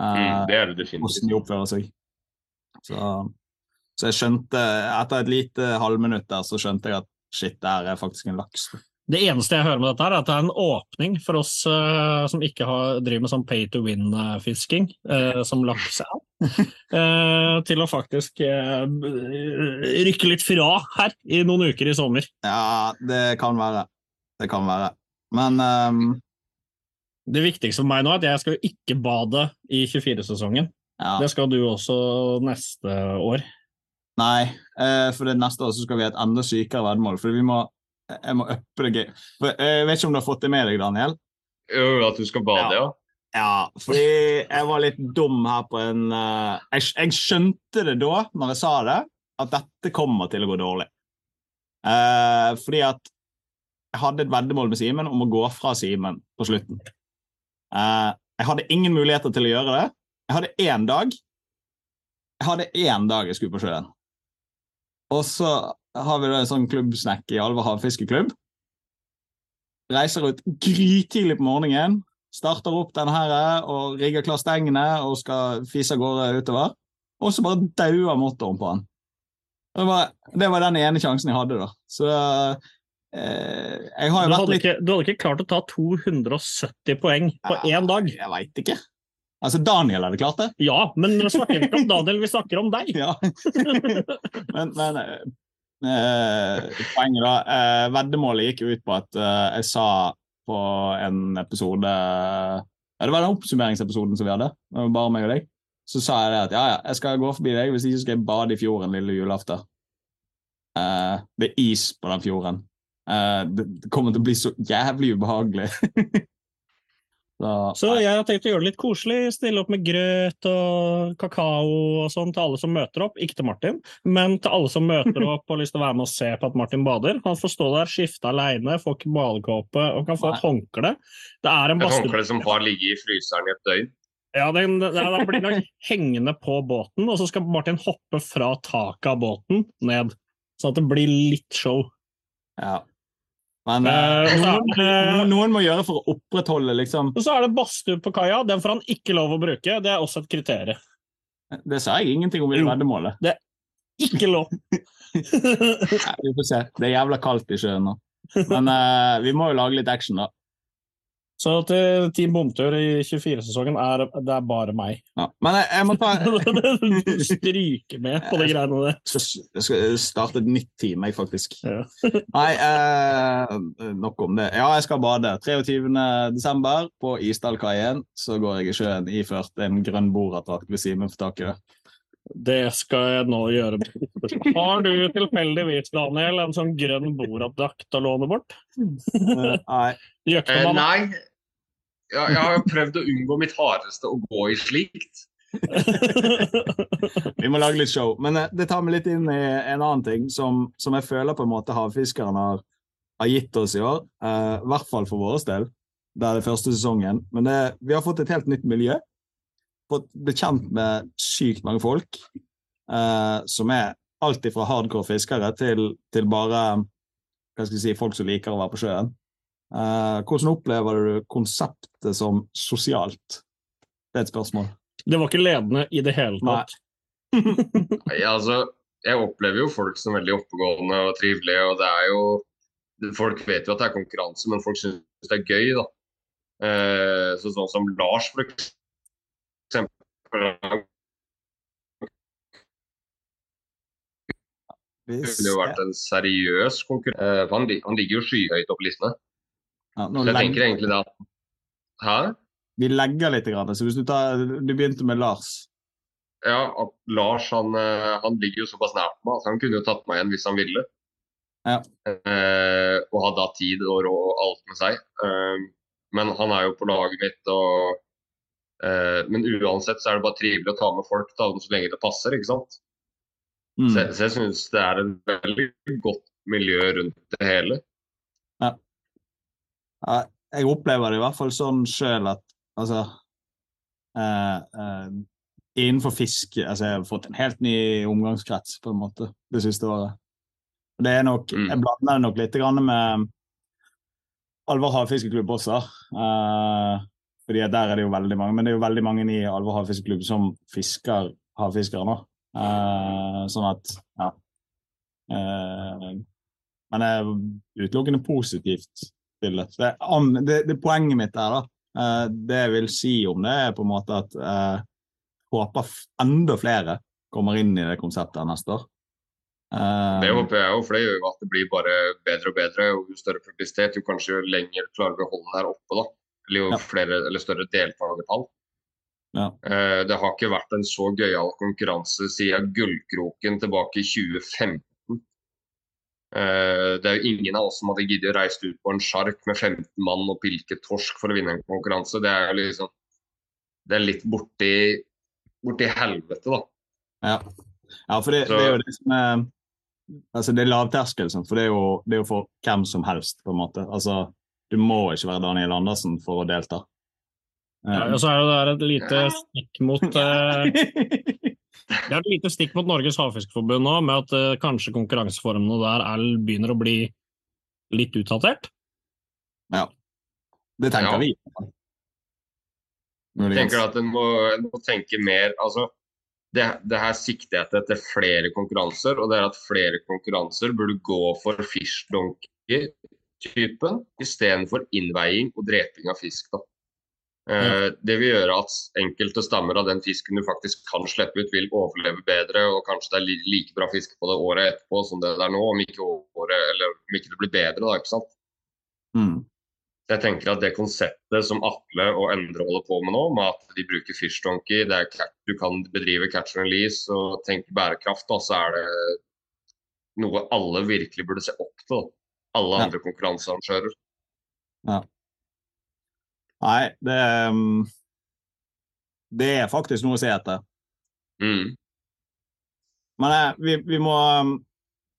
Eh, Mm, det er det hvordan de oppfører seg. Så, så jeg skjønte, etter et lite halvminutt der, så skjønte jeg at shit, det her er faktisk en laks. Det eneste jeg hører med dette, er at det er en åpning for oss uh, som ikke har, driver med sånn pay to win-fisking, uh, som laks er, uh, til å faktisk eh, rykke litt fra her i noen uker i sommer. Ja, det kan være. Det kan være. Men um... Det viktigste for meg nå er at jeg skal ikke bade i 24-sesongen. ja. Det skal du også neste år. Nei, eh, for neste år så skal vi ha et enda sykere veddemål. For vi må, jeg må uppe det gøy. For eh, Jeg vet ikke om du har fått det med deg, Daniel? Jo, at du skal bade, ja. Ja, fordi jeg var litt dum her på en uh, jeg, jeg skjønte det da, når jeg sa det, at dette kommer til å gå dårlig. Uh, fordi at jeg hadde et veddemål med Simen om å gå fra Simen på slutten. Uh, jeg hadde ingen muligheter til å gjøre det. Jeg hadde én dag. Jeg hadde én dag jeg skulle på sjøen. Og så har vi da en sånn klubbsnekk i Alver havfiskeklubb. Reiser ut grytidlig på morgenen, starter opp denne her og rigger klar stengene og skal fise av gårde utover. Og så bare dauer motoren på han. Det var, det var den ene sjansen jeg hadde, da. Så eh, jeg har jo vært litt ikke, du hadde ikke klart å ta 270 poeng på én dag. Jeg veit ikke. Altså, Daniel hadde klart det. Ja, men vi snakker ikke om Daniel, vi snakker om deg. Ja. men men eh, poenget, da. Eh, veddemålet gikk jo ut på at eh, jeg sa på en episode ja, Det var den oppsummeringsepisoden som vi hadde. Bare meg og deg. Så sa jeg det at ja, ja, jeg skal gå forbi deg, hvis ikke skal jeg bade i fjorden lille julaften. Eh, det er is på den fjorden. Eh, det kommer til å bli så jævlig ubehagelig. så, Så jeg har tenkt å gjøre det litt koselig, stille opp med grøt og kakao og sånn til alle som møter opp. Ikke til Martin, men til alle som møter opp og har lyst til å være med og se på at Martin bader. Han får stå der, skifte aleine, får ikke badekåpe og kan få et håndkle. Det er en Et håndkle som har ligget i fryseren i et døgn. Ja, den, den, den blir nok hengende på båten, og så skal Martin hoppe fra taket av båten ned. Sånn at det blir litt show. Ja. Men Eh, eh, det- noen, noen må gjøre for å opprettholde liksom Og så er det badstue på kaia. Den får han ikke lov å bruke. Det er også et kriterium. Det sa jeg ingenting om i veddemålet. Det er Ikke lov! Nei, Vi får se. Det er jævla kaldt i sjøen nå. Men eh, vi må jo lage litt action, da. Så til Team Bomtur i 24-sesongen er det er bare meg. Ja. Men jeg, jeg må ta Stryke med på de greiene der. Jeg skal, starte et nytt team, jeg, faktisk. Ja. Nei, eh, nok om det. Ja, jeg skal bade. 23. desember på Isdalkaien så går jeg i sjøen iført en grønn borattrakt hvis Simen får tak i det. Det skal jeg nå gjøre. Har du tilfeldigvis, Daniel, en sånn grønn Borat-drakt å låne bort? Eh, Nei. Uh, nei. Ja, jeg har prøvd å unngå mitt hardeste å gå i slikt. Vi må lage litt show. Men eh, det tar meg litt inn i en annen ting som, som jeg føler på en måte havfiskeren har, har gitt oss i år. eh, I hvert fall for vår del. Det er det første sesongen. Men det, vi har fått et helt nytt miljø. Fått blitt kjent med sykt mange folk. Uh, som er alt fra hardcore fiskere til, til bare hva skal jeg si, folk som liker å være på sjøen. Eh, hvordan opplever du konseptet som sosialt? Det er et spørsmål. Det var ikke ledende i det hele tatt. Nei, altså, jeg opplever jo folk som veldig oppegående og trivelige. og det er jo Folk vet jo at det er konkurranse, men folk syns det er gøy. da. Eh, så sånn som Lars, for eksempel. Det kunne jo vært en seriøs konkurranse. Eh, han, han ligger jo skyhøyt oppe på listene. Ja, Så jeg tenker egentlig da Hæ? Vi legger litt. Grann, så hvis du, tar, du begynte med Lars Ja, Lars han, eh, han ligger jo såpass nært meg at han kunne jo tatt meg igjen hvis han ville. Ja. Eh, og hadde hatt tid og råd og alt med seg. Eh, men han er jo på laget mitt og eh, Men uansett så er det bare trivelig å ta med folk ta dem så lenge det passer, ikke sant. mm. Så, så jeg syns det er et veldig godt miljø rundt det hele. Ja, Jeg opplever det i hvert fall sånn sjøl at altså eh, eh, Innenfor fiske altså Jeg har fått en helt ny omgangskrets på en måte det siste året. Og det er nok, Mm. Jeg blander det nok litt grann med Alvor havfiskeklubb også. Eh, fordi der er det jo veldig mange, men det er jo veldig mange i Alvor havfiskeklubb som fisker havfiskere nå. Eh, sånn at ja. Eh, men det er utelukkende positivt til det. Det, det, poenget mitt er da, eh, det jeg vil si om det, er på en måte at jeg håper enda flere kommer inn i det konseptet neste år. Eh, Det håper jeg òg, for det gjør jo at det blir bare bedre og bedre. og Jo større publisitet, jo kanskje jo lenger klarer vi å holde den her oppe. da. Eller jo Ja. flere, eller større deltakertall. Ja. Eh, Det har ikke vært en så gøyal konkurranse siden Gullkroken tilbake i 2015. Eh, Det er jo ingen av oss som hadde giddet å reise ut på en sjark med 15 mann og pilke torsk for å vinne en konkurranse. Det er jo liksom Det er litt borti, borti helvete, da. Ja, ja for det, det er jo det som er Altså, det er lavterskel, for det er, jo, det er jo for hvem som helst, på en måte. Altså, du må ikke være Daniel Andersen for å delta. Ja, Eh, og så er det et lite stikk mot eh, Det er et lite stikk mot Norges havfiskforbund nå, med at uh, kanskje konkurranseformene der er, begynner å bli litt utdatert. det tenker Ja. vi. Jeg tenker at en må, en må tenke mer altså, det, det her sikter jeg etter flere konkurranser, og det er at flere konkurranser burde gå for fishdonkey-typen istedenfor innveiing og dreping av fisk. Da. Eh, det vil gjøre at enkelte stammer av den fisken du faktisk kan slippe ut, vil overleve bedre, og kanskje det er like bra fisk på det året etterpå som det er nå, om ikke, året, eller, om ikke det blir bedre. Da, ikke sant? Mm. Jeg tenker at det konseptet som Atle og Endre holder på med nå, med at de bruker fishdonkey, du kan bedrive catch and release og tenke bærekraft, da, så er det noe alle virkelig burde se opp til. da. Alle Ja. andre konkurransearrangører. Nei, det um, det er faktisk noe å se etter. Mm. Men eh, vi, vi, må, um,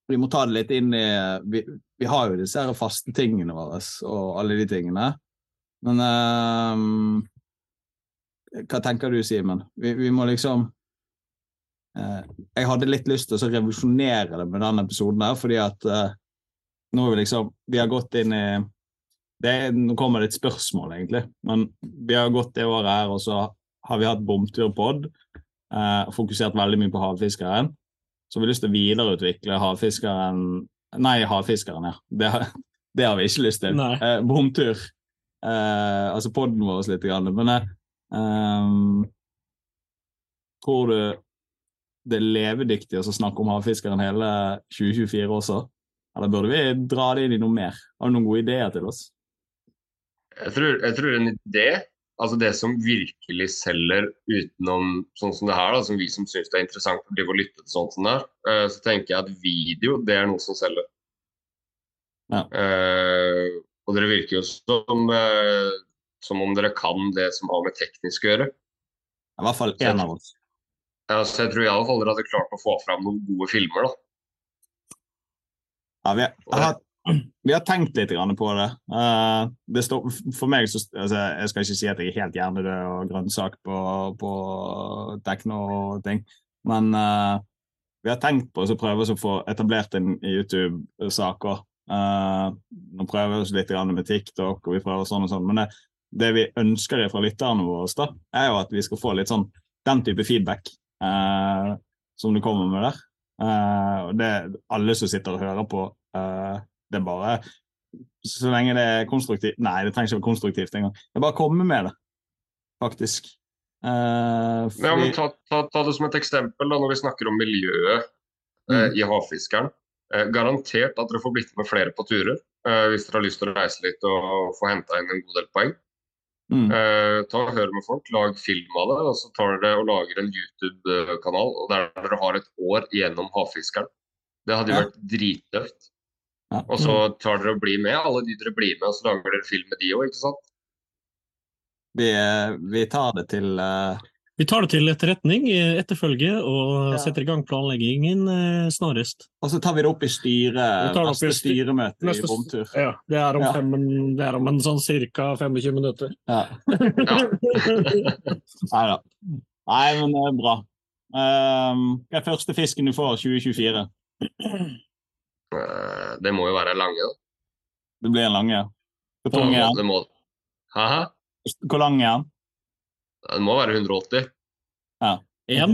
vi må ta det litt inn i Vi, vi har jo disse her faste tingene våre og alle de tingene. Men um, hva tenker du, Simen? Vi, vi må liksom uh, Jeg hadde litt lyst til å revolusjonere det med denne episoden her, fordi at uh, nå har vi liksom Vi har gått inn i det, Nå kommer det et spørsmål, egentlig. Men vi har gått det året her, og så har vi hatt bomturpod. Eh, fokusert veldig mye på havfiskeren. Så vi har lyst til å videreutvikle havfiskeren Nei, havfiskeren, ja. Det, har- det har vi ikke lyst til. Eh, bomtur. eh, altså poden vår litt. Grann. Men eh, ehm, tror du det er levedyktig å snakke om havfiskeren hele 2024 også? Eller burde vi dra det inn i noe mer? Har du noen gode ideer til oss? Jeg tror, jeg tror en idé, altså det som virkelig selger utenom sånn som det her, da, som vi som syns det er interessant å drive og lytte til sånt som det her, eh, så tenker jeg at video, det er noe som selger. Ja. Uh, og dere virker jo som, uh, som om dere kan det som har med teknisk å gjøre. I hvert fall én av oss. Ja, så jeg tror i alle fall dere hadde klart å få fram noen gode filmer. da. Ja, vi, har, vi har tenkt litt på det. Eh, det står, for meg så, altså, Jeg skal ikke si at jeg er helt hjernedød og grønnsak på, på tekno og ting, men uh, vi har tenkt på å prøve å få etablert en YouTube-saker. Uh, nå prøver vi oss litt med TikTok, og vi prøver sånn og sånn, men det, det vi ønsker fra lytterne våre, da, er jo at vi skal få litt sånn den type feedback uh, som du kommer med der. Uh, og det alle som sitter og hører på, eh, det er bare Så lenge det er konstruktivt Nei, det trenger ikke være konstruktivt engang. Det er bare å komme med det, faktisk. Uh, fordi, Ja, men ta, ta, ta det som et eksempel da, når vi snakker om miljøet eh, i havfiskeren. Eh, garantert at dere får blitt med flere på turer eh, hvis dere har lyst til å reise litt og få henta inn en god del poeng. mm, Eh, ta og Hør med folk, lag film av det, og så tar dere og lager en YouTube-kanal der dere har et år gjennom havfiskeren. Det hadde jo Ja. vært drittøft. Og så tar dere og blir med, alle de dere blir med, og så lager dere film med de òg, ikke sant? vi, eh, vi tar det til uh... Vi tar det til etterretning, eh, etterfølge, og Ja. setter i gang planleggingen uh, snarest. Og så tar vi det opp i styret, neste i neste sty- styremøte i Romtur. Ja, det er om, Ja. fem, det er om en sånn ca. 25 minutter. Ja. Nei da. Nei, men det er bra. Um, hva er første fisken du får 2024? Eh, det må jo være lange, da. Det blir en lange. Hvor lang er den? det må, Hæ? Hvor lang er den? Den må være 180. Ja.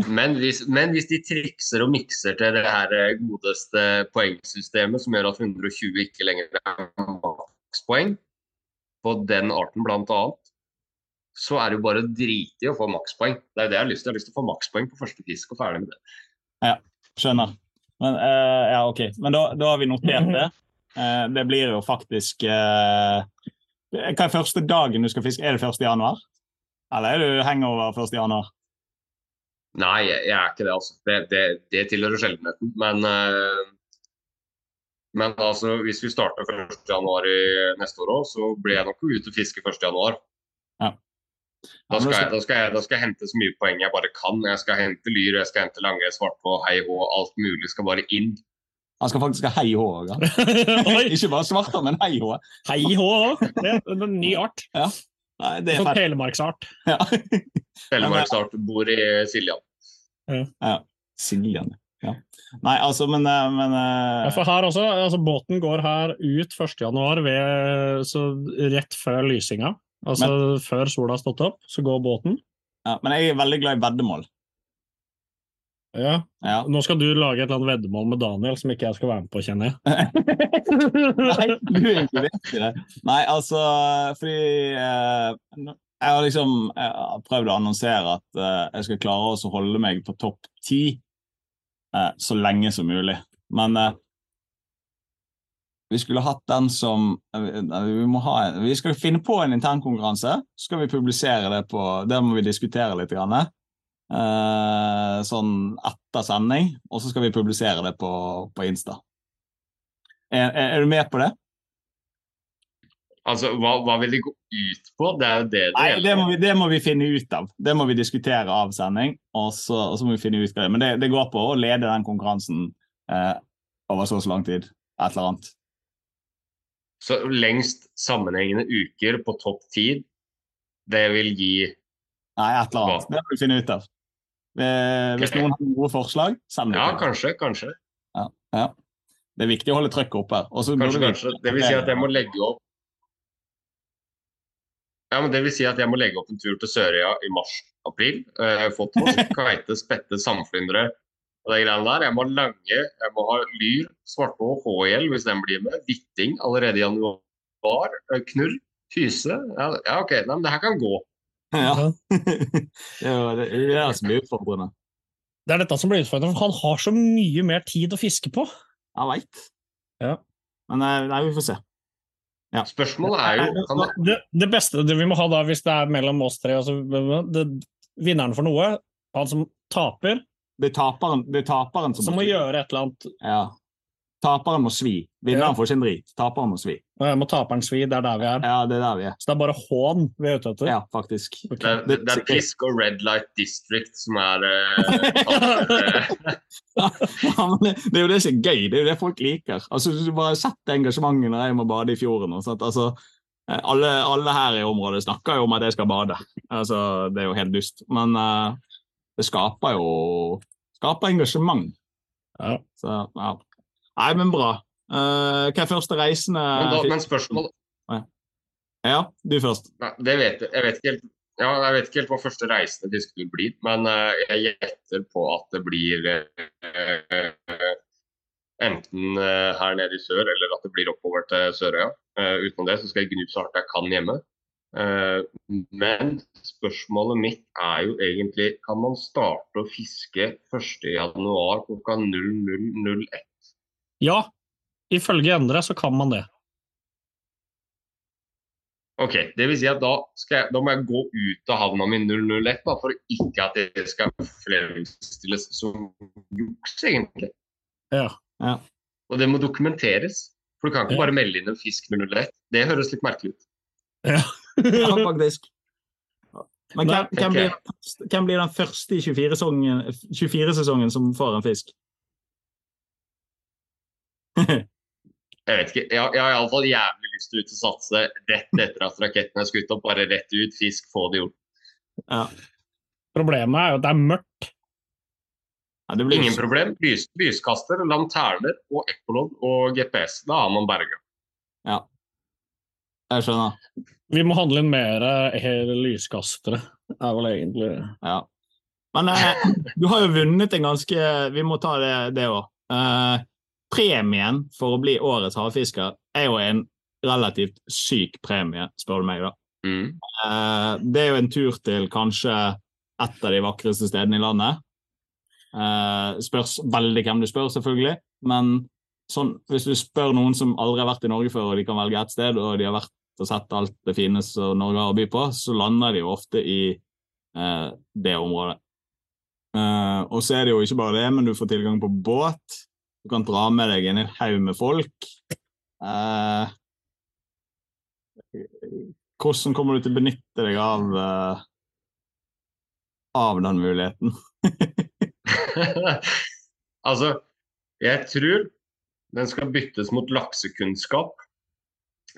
Men hvis, men hvis de trikser og mikser til det her eh, godeste poengsystemet som gjør at 120 ikke lenger er makspoeng på den arten bl.a., så er det jo bare å drite i å få makspoeng. Det er jo det jeg har lyst til. Jeg har lyst til å få makspoeng på første fisk og ferdig med det. Skjønner. Men, uh, ja, ok. Men da, da har vi notert det. Uh, det blir jo faktisk uh, Hva er første dagen du skal fiske? Er det 1. januar? Eller er du hangover 1. januar? Nei, jeg, er ikke det, altså. Det, det, det tilhører sjeldenheten. Men, men altså, hvis vi starter 1.1. i neste år òg, så blir jeg nok ute og fiske 1.1. Ja. Da skal, jeg, da, skal jeg, da skal jeg hente så mye poeng jeg bare kan. Jeg skal hente lyr, jeg skal hente lange, Svartå, hei hå, alt mulig skal bare inn. Han skal faktisk ha hei hå òg. Ikke bare svarter, men hei hå. hei hå! Det er en ny art. Nei, det er Sånn telemarksart. Ja. Telemarksart bor i Siljan. Siljan. Ja. Nei, altså, men, eh, men eh, Ja, for her også, altså Båten går her ut 1.1. ved- så rett før lysinga. Altså før sola har stått opp, så går båten. ja, Men jeg er veldig glad i veddemål. Ja, Ja. Nå skal du lage et eller annet veddemål med Daniel som ikke jeg skal være med på, kjenner jeg. Nei, du er inkludert i det. Nei, altså fordi eh, Jeg har liksom jeg har prøvd å annonsere at eh, jeg skal klare å holde meg på topp ti eh, så lenge som mulig. Men eh, vi skulle hatt den som eh, vi, må ha en, vi skal finne på en internkonkurranse, så skal vi publisere det på Det må vi diskutere litt. Grann, eh, sånn etter sending, og så skal vi publisere det på, på Insta. Er, er, er du med på det? Altså, hva, hva vil det gå ut på? Det er jo det det Nei, det må, vi, det må vi finne ut av. Det må vi diskutere av sending. Og så, og så må vi finne ut av det. Men det, det går på å lede den konkurransen eh, over så og så lang tid. Et eller annet. Så lengst sammenhengende uker på topp tid, det vil gi Nei, et eller annet. Det må vi finne ut av. Eh, hvis noen har gode forslag, send det Ja, kanskje, kanskje. Ja. Det er viktig å holde trykket oppe. Og Kanskje, kanskje. Det vil si at jeg må legge opp Ja, men det vil si at jeg må legge opp en tur til Sørøya i mars-april. Uh, få torsk, kveite, spette, samflyndre og de greiene der. Jeg må ha lange, jeg må ha lyr, svartå, HL hvis den blir med. Hvitting allerede i januar. eh, knurr. Hyse? Ja, ja OK. Nei, men det her kan gå. Ja. det er det, er det som blir utfordrende. Det er dette som blir utfordrende. for Han har så mye mer tid å fiske på. Jeg veit. Ja. Men eh, nei, vi får se. Spørsmålet er jo kan det, Det, det beste det vi må ha da, hvis det er mellom oss tre altså, det, Vinneren for noe, han som taper, Det er taperen, det er taperen som, som må gjøre et eller annet Ja. Taperen må svi. Vinneren Ja. får sin drit. Taperen må svi. Ja, må taperen svi, det er der vi er. Ja, det er der vi er. Så det er bare hån vi er ute etter. Ja, faktisk. Okay. det, det, det er pisk og Red Light District som er eh, Ja, men det, det er jo det som er gøy. Det er jo det folk liker. Altså, Du bare setter engasjementet når jeg må bade i fjorden. Og sånt. Altså, eh, alle, alle her i området snakker jo om at jeg skal bade. Altså, Det er jo helt dust. Men eh, det skaper jo skaper engasjement. Ja. Så, ja. Nei, men bra. Uh, hva er første reisende men, da, men spørsmålet Ja, du først. Nei, det vet jeg. Jeg vet ikke helt, ja, jeg vet ikke helt hva første reisende fisketur blir, men eh, jeg gjetter på at det blir eh, enten her nede i sør, eller at det blir oppover til Sørøya. Utenom det så skal jeg gnu så hardt jeg kan hjemme. Eh, men spørsmålet mitt er jo egentlig kan man starte å fiske 1.1 klokka 00.01? ja, ifølge Endre så kan man det. Ok, det vil si at da, skal jeg, da må jeg gå ut av havna mi 001 da, for ikke at det skal fremstilles som juks, egentlig. Ja. Og det må dokumenteres. For du kan ikke Ja. bare melde inn en fisk 001. Det høres litt merkelig ut. Ja, faktisk. Men hvem, hvem, blir, hvem blir den første i 24-sesongen 24 som får en fisk? Jeg vet ikke. Jeg, jeg har iallfall jævlig lyst til ut å satse rett etter at raketten er skutt opp. Bare rett ut, fisk, få det gjort. ja. Problemet er jo at det er mørkt. Ja, det blir Ingen problem. Lys, lyskaster, lanterner og ekkolodd og GPS. Da har man berga. Jeg skjønner. Vi må handle inn mer eh, lyskastere, er vel egentlig Ja. Men eh, du har jo vunnet en ganske Vi må ta det, det òg. Eh, premien for å bli årets havfisker er jo en relativt syk premie, spør du meg. da. Mm. Eh, det er jo en tur til kanskje et av de vakreste stedene i landet. Eh, spørs veldig hvem du spør, selvfølgelig. Men sånn, hvis du spør noen som aldri har vært i Norge før, og de kan velge ett sted, og de har vært og sett alt det fine som Norge har å by på, så lander de jo ofte i eh, det området. Eh, og så er det jo ikke bare det, men du får tilgang på båt. Du kan dra med deg en hel haug med folk. Eh, hvordan kommer du til å benytte deg av, eh, av den muligheten? altså, jeg tror den skal byttes mot laksekunnskap.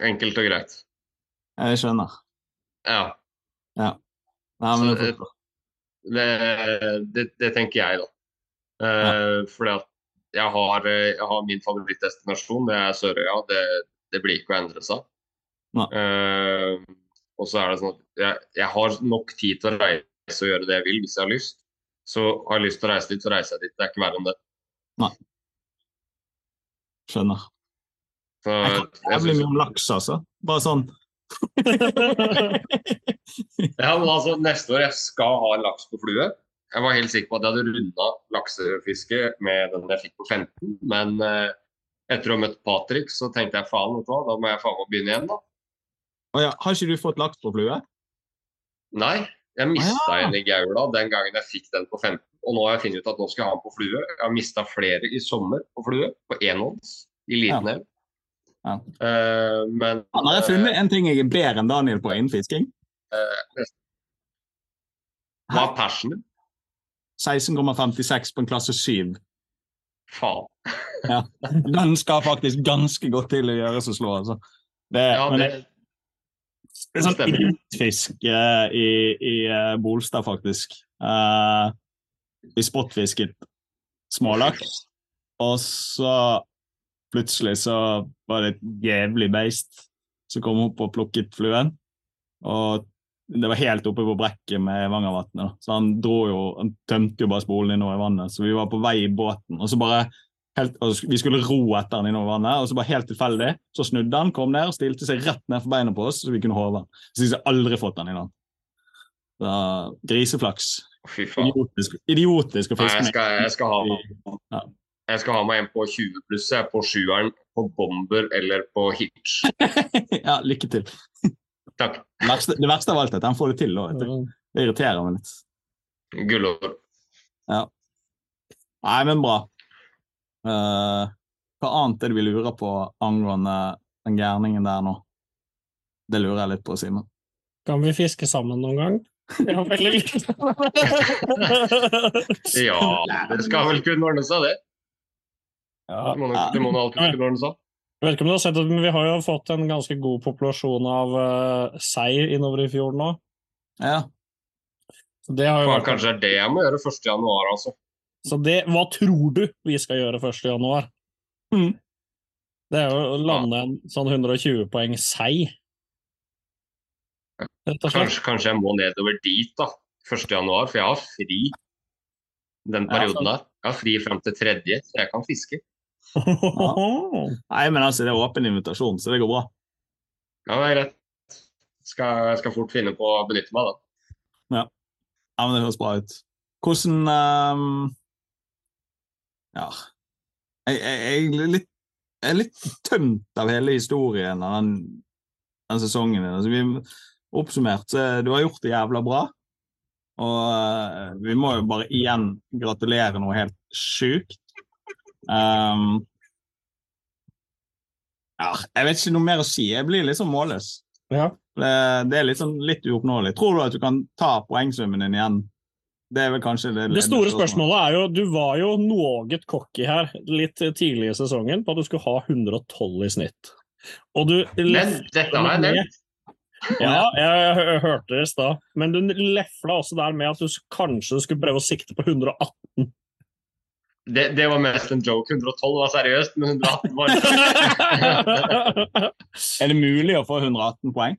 Enkelt og greit. Jeg skjønner. Ja. Nei, men det, Det, det, det tenker jeg, da. Eh, fordi at jeg har, jeg har min favorittdestinasjon, det er Sørøya. Det, det blir ikke å endre seg. Eh, og så er det sånn at jeg, jeg har nok tid til å reise og gjøre det jeg vil hvis jeg har lyst. Så har jeg lyst til å reise dit, så reiser jeg dit. Det er ikke verre enn det. Nei. skjønner. Så, Jeg kan jeg blir mye om laks, altså. Bare sånn. Ja, men altså, neste år jeg skal ha laks på flue. Jeg var helt sikker på at jeg hadde runda laksefisket med den jeg fikk på 15, men eh, etter å ha møtt Patrick, så tenkte jeg faen, vet da må jeg faen meg begynne igjen, da. Oh, ja, har ikke du fått laks på flue? Nei, jeg mista Ah, ja. en i gaula den gangen jeg fikk den på 15, og nå har jeg funnet ut at nå skal jeg ha den på flue. Jeg har mista flere i sommer på flue, på enhånds, i liten elv. Ja. Eh, men Han har jeg funnet en ting jeg er bedre enn Daniel på innen fisking. Uh, hva er persen din? 16,56 på en klasse 7. Faen. Den skal faktisk ganske godt til å gjøre så slå, altså. Det, Ja, men det, det er sånn idiotfisk eh, i, i uh, Bolstad, faktisk. Uh, vi spotfisket smålaks, og så plutselig så var det et jævlig beist som kom opp og plukket fluen. Og det var helt oppe på brekket med Vangervatnet. Så han dro jo, han tømte jo bare spolen innover i vannet. Så vi var på vei i båten, og så bare helt, og vi skulle ro etter han innover vannet, og så bare helt tilfeldig så snudde han, kom ned og stilte seg rett ned for beina på oss, så vi kunne håve han. Så jeg har aldri fått han i land. Så, griseflaks. Idiotisk, idiotisk å fiske jeg skal, jeg skal ha Ja. Jeg skal ha meg en på 20 pluss, jeg, på sjueren, på bomber eller på hitch. ja, lykke til. Takk. Det verste, det verste av alt er at han får det til. da, vet du. Mm. Det irriterer meg litt. Gullår. Nei, men bra. Uh, hva annet er det vi lurer på angående den gærningen der nå? Det lurer jeg litt på, Simen. Kan vi fiske sammen noen gang? Det er veldig lyst. Ja, det skal vel kunne ordne seg, det. Ja. Det må, nok- det må nå alltid kunne ordne seg. Jeg vet ikke om du har sett det, men Vi har jo fått en ganske god populasjon av uh, sei innover i fjorden nå. Ja. Så det, har jo vært, kanskje det er det jeg må gjøre 1. januar, altså. så det Hva tror du vi skal gjøre 1. januar? Mm. Det er jo å lande en sånn 120 poeng sei. Kanskje, kanskje jeg må nedover dit, da. 1. januar, for jeg har fri den perioden der. Jeg har fri fram til tredje, så jeg kan fiske. Nei, men altså, det er åpen invitasjon, så det går bra. Ja, det er greit. Skal, jeg skal fort finne på å benytte meg av det. Ja, men Det høres bra ut. Hvordan um, Ja. Jeg, jeg, jeg, litt, jeg er litt tømt av hele historien av den, den sesongen. din. Altså, vi, oppsummert, du har gjort det jævla bra. Og eh, vi må jo bare igjen gratulere noe helt sjukt. Ehm, ja, jeg vet ikke noe mer å si. Jeg blir litt sånn målløs. Ja. Det, det er litt, sånn, litt uoppnåelig. Tror du at du kan ta poengsummen din igjen? Det er vel kanskje det, Det store spørsmålet er jo, du var jo noe cocky her litt tidlig i sesongen på at du skulle ha 112 i snitt. Og du Men dette har jeg nevnt. Ja, jeg, hø- hørte det i stad. Men du lefla også der med at du kanskje skulle prøve å sikte på 118. Det, det var mest en joke. 112 var seriøst, men 118 var Er det mulig å få 118 poeng?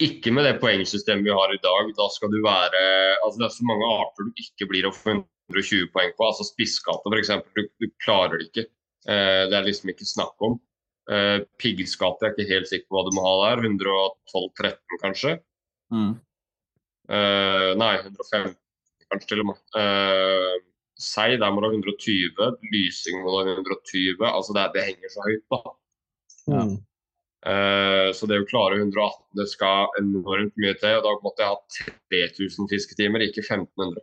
Ikke med det poengsystemet vi har i dag. Da skal du være altså Det er så mange arter du ikke blir å få 120 poeng på. altså Spisskatte f.eks. Du, du klarer det ikke. Eh, det er liksom ikke snakk om. Eh, Piggskatte er ikke helt sikker på hva du må ha der. 112-13 kanskje. Mm. Eh, nei, 115 kanskje til og med. Uh, sei, der må du ha 120. Lysing må du ha 120. Altså det, det henger så høyt, da. Ja. Mm. Eh, så det å klare 118 det skal enormt mye til. og Da måtte jeg ha 3000 fisketimer, ikke 1500.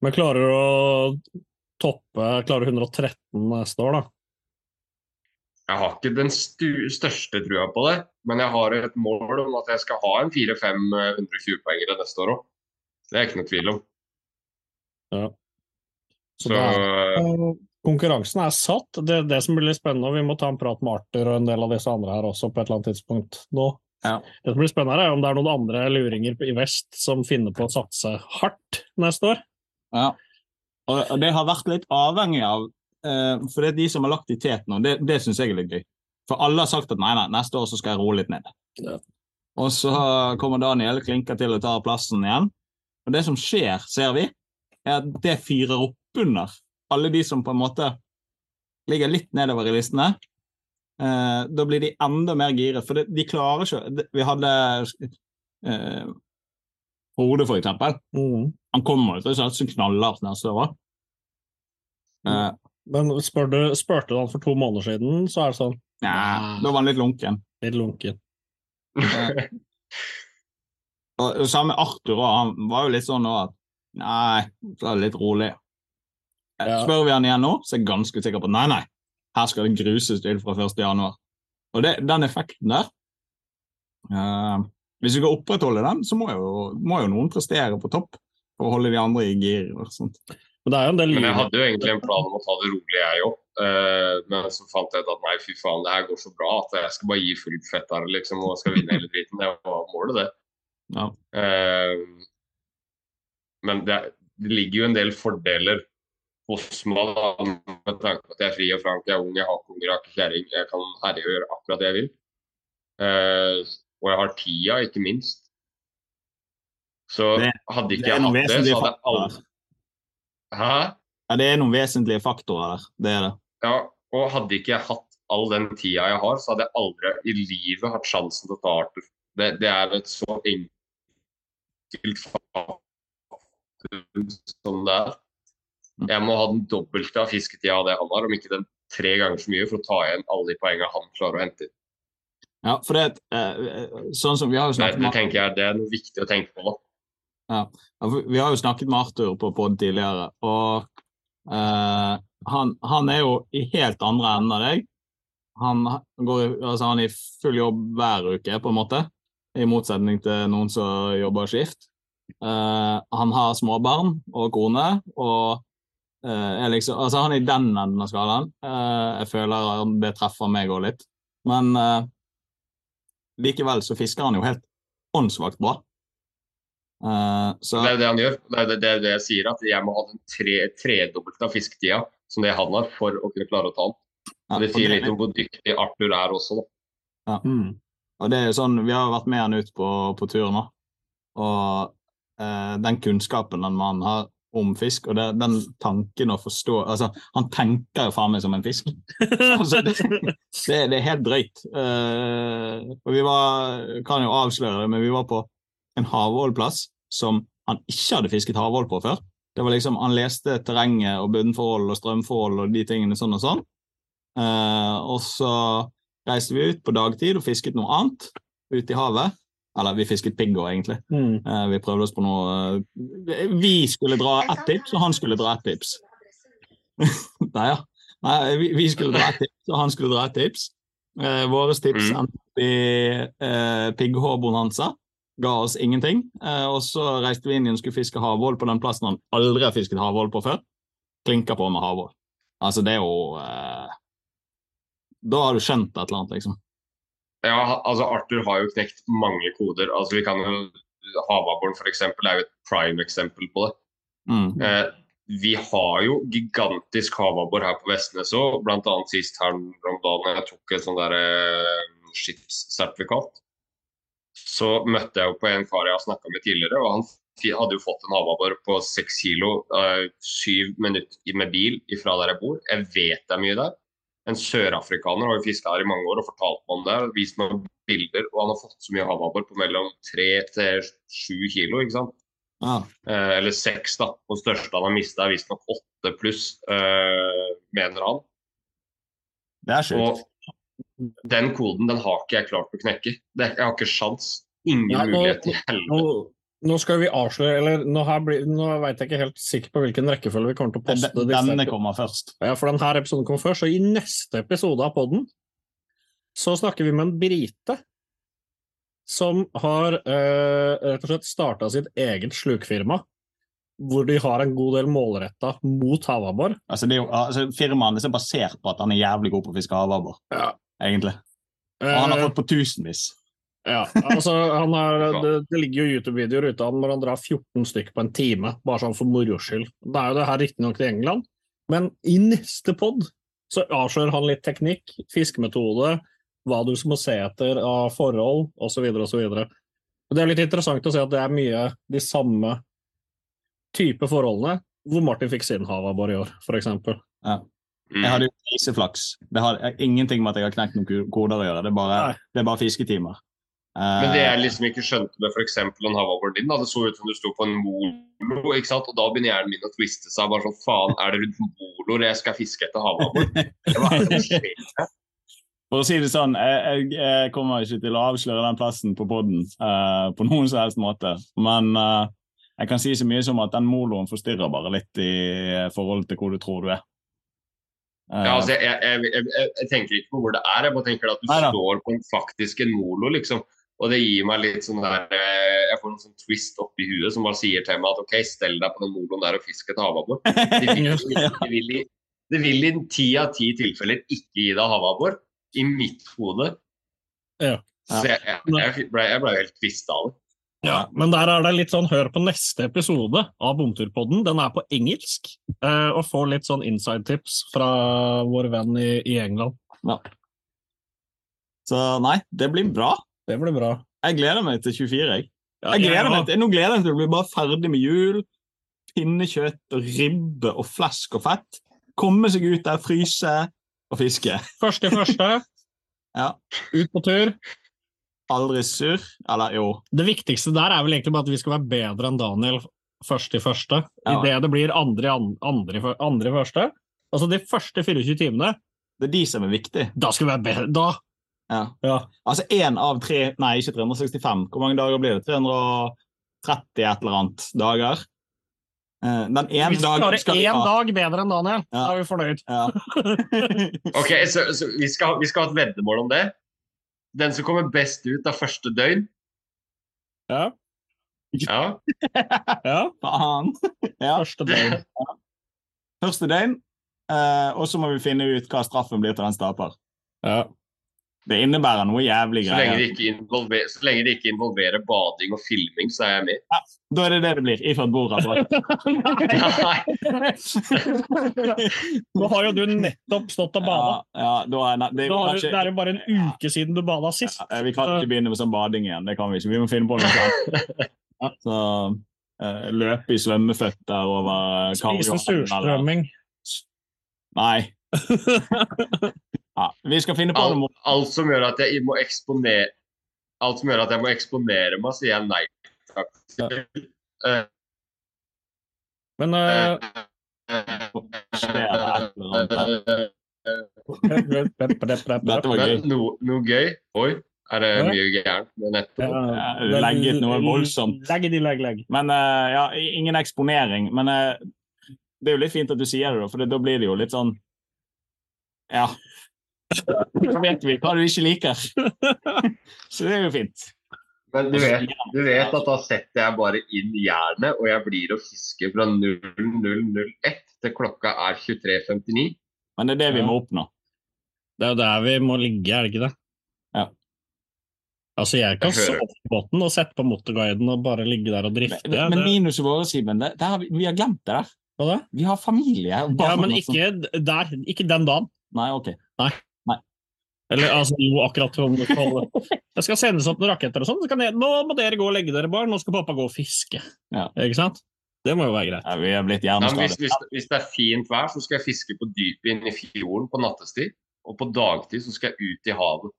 Men klarer du å toppe Klarer 113 neste år, da? Jeg har ikke den stu største trua på det, men jeg har et mål om at jeg skal ha en 4-5 120-poengere neste år òg. Det er ikke noe tvil om. Så Så det er, eh, konkurransen er satt. Det er det som blir litt spennende. og Vi må ta en prat med Arthur og en del av disse andre her også på et eller annet tidspunkt nå. Ja. Det som blir spennende, er om det er noen andre luringer i vest som finner på å satse hardt neste år. Ja. Og, og det har vært litt avhengig av eh, For det er de som har lagt i tet nå, det, det syns jeg er litt gøy. For alle har sagt at nei, nei, neste år så skal jeg roe litt ned. Ja. Og så kommer Daniel klinker til og tar plassen igjen. Og det som skjer, ser vi, er at det fyrer opp under alle de som på en måte ligger litt nedover i listene. Eh, da blir de enda mer giret, for det, de klarer ikke Vi hadde eh, Frode, for eksempel. Mm. Han kommer jo til å satse knallhardt neste år. Eh, Men spør du, spurte du han for to måneder siden, så er det sånn ja, da var han litt lunken. litt lunken. Og og Samme Arthur han var jo litt sånn at Nei, så er det litt rolig. Eh, Ja. Spør vi han igjen nå, så er jeg ganske sikker på nei, nei, her skal det gruses til fra 1. januar. Og det, den effekten der uh, Hvis vi skal opprettholde den, så må jo, må jo noen prestere på topp for å holde de andre i gir. og sånt. Men det er jo en del Men jeg hadde jo egentlig en plan om å ta det rolig, jeg òg. men så fant jeg ut at nei, fy faen, det her går så bra at jeg skal bare gi fullt fett her liksom, og skal vinne hele driten. Det var målet, det. Ja. Eh, men det, det ligger jo en del fordeler hos meg da, med tanke på at jeg er fri og frank, jeg er ung, jeg har ikke jeg har kjerring. Jeg kan herje og gjøre akkurat det jeg vil. Uh, og jeg har tida, ikke minst. Så hadde ikke jeg hatt det, så hadde jeg aldri Hæ? Ja, det er noen vesentlige faktorer der. Det er det. Ja, og hadde ikke jeg hatt all den tida jeg har, så hadde jeg aldri i livet hatt sjansen til å ta Arthur. Det, det er et så enkelt faktum som det er. Jeg må ha den dobbelte av fisketida av det han har, om ikke den tre ganger så mye, for å ta igjen alle de poengene han klarer å hente inn. Ja, for det, eh, sånn som Vi har jo Nei, det tenker jeg det er noe viktig å tenke på. ja, vi har jo snakket med Arthur på pod tidligere, og uh, han, han er jo i helt andre enden av deg. Han, går, altså han er i full jobb hver uke, på en måte, i motsetning til noen som jobber skift. Eh, han har småbarn og kone, og uh, er liksom, altså han er i den enden av skalaen. Uh, jeg føler det treffer meg òg litt. Men eh, likevel så fisker han jo helt åndssvakt bra. Eh, så Det er jo det han gjør. Det er det, det, er det jeg sier, at jeg må ha den tre, tredobbelte av fisketida som det han har, for å kunne klare å ta den. ja, det sier litt om hvor dyktig Arthur er også, da. Mm. Og det er jo sånn, Vi har jo vært med han ut på, på tur nå, og eh, den kunnskapen den mannen har om fisk, og det, den tanken å forstå altså, Han tenker jo faen meg som en fisk. altså, det, det, det er helt drøyt. Eh, og vi var, kan jo avsløre det, men vi var på en havålplass som han ikke hadde fisket havål på før. Det var liksom, Han leste terrenget og bunnforhold og strømforhold og de tingene sånn og sånn. Eh, og så reiste vi ut på dagtid og fisket noe annet ute i havet. Eller vi fisket pigghå, egentlig. Mm. Eh, vi prøvde oss på noe eh, Vi skulle dra ett tips, og han skulle dra ett tips. Nei, ja. Nei, vi, vi skulle dra ett tips, og han skulle dra ett tips. Eh, våre tips Mm. endte opp i eh, pigghå-bonanza. Ga oss ingenting. Eh, og så reiste vi inn igjen og skulle fiske havål på den plassen han aldri har fisket havål på før. Klinka på med havål. Altså, det er jo eh, Da har du skjønt et eller annet, liksom. Ja, altså Arthur har jo knekt mange koder. Altså vi kan jo Havabboren f.eks. er jo et prime eksempel på det. Mm. Eh, vi har jo gigantisk havabbor her på Vestnes òg, bl.a. sist her om dagen jeg tok et sånn der eh, skipssertifikat. Så møtte jeg jo på en kar jeg har snakka med tidligere, og han hadde jo fått en havabbor på seks kilo, eh, syv minutter med bil ifra der jeg bor. Jeg vet det er mye der. En sørafrikaner har jo fiska her i mange år og fortalt meg om det. Vist meg bilder, og han har fått så mye havabbor på mellom tre til sju kilo. ikke sant? Ah. Eh, eller seks, da. Og største han har mista, er visstnok åtte pluss, eh, mener han. Det er sjukt. Den koden den har ikke jeg klart å knekke. Det, jeg har ikke sjans. Ingen ja, nå- mulighet i helvete. Nå, nå skal vi avsløre Eller nå, blir- nå vet jeg ikke helt sikker på hvilken rekkefølge vi kommer til å poste Den- disse. Denne kommer først. Ja, for denne episoden kommer først, og i neste episode av podden så snakker vi med en brite som har eh, rett og slett starta sitt eget slukfirma, hvor de har en god del målretta mot havabbor. Altså, det er jo, altså, firmaet hans er basert på at han er jævlig god på å fiske havabbor, Ja. egentlig. Og han har Eh, fått på tusenvis. Ja, altså, han har, det, det ligger jo YouTube-videoer ute av han hvor han drar 14 stykker på en time, bare sånn for moro skyld. Det er jo det her riktignok i England, men i neste pod så avslører han litt teknikk, fiskemetode, hva du må se etter av forhold, osv., osv. Det er litt interessant å se at det er mye de samme type forholdene hvor Martin fikk sin havabbor i år, f.eks. Ja. Mm. Jeg hadde jo kriseflaks. Det har ingenting med at jeg har knekt noen koder å gjøre. Det er bare, det er bare fisketimer. Men det Eh, jeg liksom ikke skjønte med f.eks. en hoverboard din, da, det så ut som du sto på en molo, ikke sant? og da begynner hjernen min å twiste seg. bare sånn, Faen, er det rundt moloer jeg skal fiske etter havabbor? For å si det sånn, jeg, jeg, kommer ikke til å avsløre den plassen på podden uh, på noen som helst måte. Men uh, jeg kan si så mye som at den moloen forstyrrer bare litt i forhold til hvor du tror du er. Eh, Ja, altså, jeg, jeg, jeg, jeg, jeg tenker ikke på hvor det er, jeg bare tenker at du Neida. står på en faktisk en molo, liksom. Og det gir meg litt sånn der eh, Jeg får en sånn twist oppi huet som bare sier til meg at OK, stell deg på den moloen der og fisk et havabbor. Det vil, det vil, i- det vil i ti av ti tilfeller ikke gi deg havabbor, i mitt hode. Ja. Så jeg, jeg, jeg, ble, jeg ble jo helt kvista av det. Ja, men der er det litt sånn, hør på neste episode av Bomturpodden. Den er på engelsk, eh, og får litt sånn inside tips fra vår venn i, i England. Så nei, det blir bra. Det blir bra. Jeg gleder meg til 24. Jeg. Ja, Jeg gleder ja, meg til, nå gleder jeg meg til å bli bare ferdig med jul. pinnekjøtt og ribbe og flesk og fett. Komme seg ut der, fryse og fiske. Første i første, Ja. ut på tur. Aldri surr. Eller jo. Det viktigste der er vel egentlig bare at vi skal være bedre enn Daniel første i første. Ja. Idet det blir andre i andre, andre første. Altså de første 24 timene, Det er de som er viktige. da skal vi være bedre. Da! Ja. Ja. Altså én av tre Nei, ikke 365. Hvor mange dager blir det? 330 et eller annet dager. Eh, Den ene Hvis vi klarer én dag bedre enn Daniel, Ja. da er vi fornøyd. ja. Ok, så, så vi, skal, vi skal ha et veddemål om det. Den som kommer best ut av første døgn Ja. Ja. ja. Faen. Ja. Første døgn. Første døgn. eh, og så må vi finne ut hva straffen blir til den som taper. Ja. Det innebærer noe jævlig Så lenge, ikke involver, så lenge det ikke involverer bading og filming, så er jeg med. Da er det det det blir. Iført bordrad. Nei. Nå har jo du nettopp stått og bada. Ja, ja, da er, det, Da har kanskje- det er jo bare en uke siden du bada sist. Ja, vi kan ikke begynne med sånn bading igjen. Det kan vi ikke. Vi må finne på noe annet. Ja, Så eh, løpe i svømmeføtter over Spise surstrømming. Nei. Ja, vi skal finne på Alt, noe. alt som gjør at jeg må eksponere Alt som gjør at jeg må eksponere meg, sier jeg nei takk til. Eh, Men eh, Dette. Men noe, noe gøy Oi, er det mye gærent med nettet? Ja, legge ut noe voldsomt. Legg legg, legg. Men uh, ja, ingen eksponering. Men uh, det er jo litt fint at du sier det, for da blir det jo litt sånn Ja. Så vet vi hva du ikke liker. Så det er jo fint. Men du vet, du vet at da setter jeg bare inn jernet, og jeg blir å fiske fra 0001 til klokka er 23.59. Men det er det vi må oppnå. Det er jo der vi må ligge, er det ikke det? Ja. Altså, jeg kan sove på båten og sette på motorguiden og bare ligge der og drifte. Men, men minuset vårt, Simen, det, det har vi, vi har glemt det der. hva da? Vi har familie. og Ja, men ikke der. Ikke den dagen. Nei, ok. Eller altså, jo, akkurat om det skal- sendes opp noen raketter og sånn. Så nå må dere gå og legge dere, barn. Nå skal pappa gå og fiske. Ja. Ikke sant? Det må jo være greit. Ja, vi er blitt Ja, hvis, hvis, hvis det er fint vær, så skal jeg fiske på dypet inne i fjorden på nattestid. Og på dagtid så skal jeg ut i havet.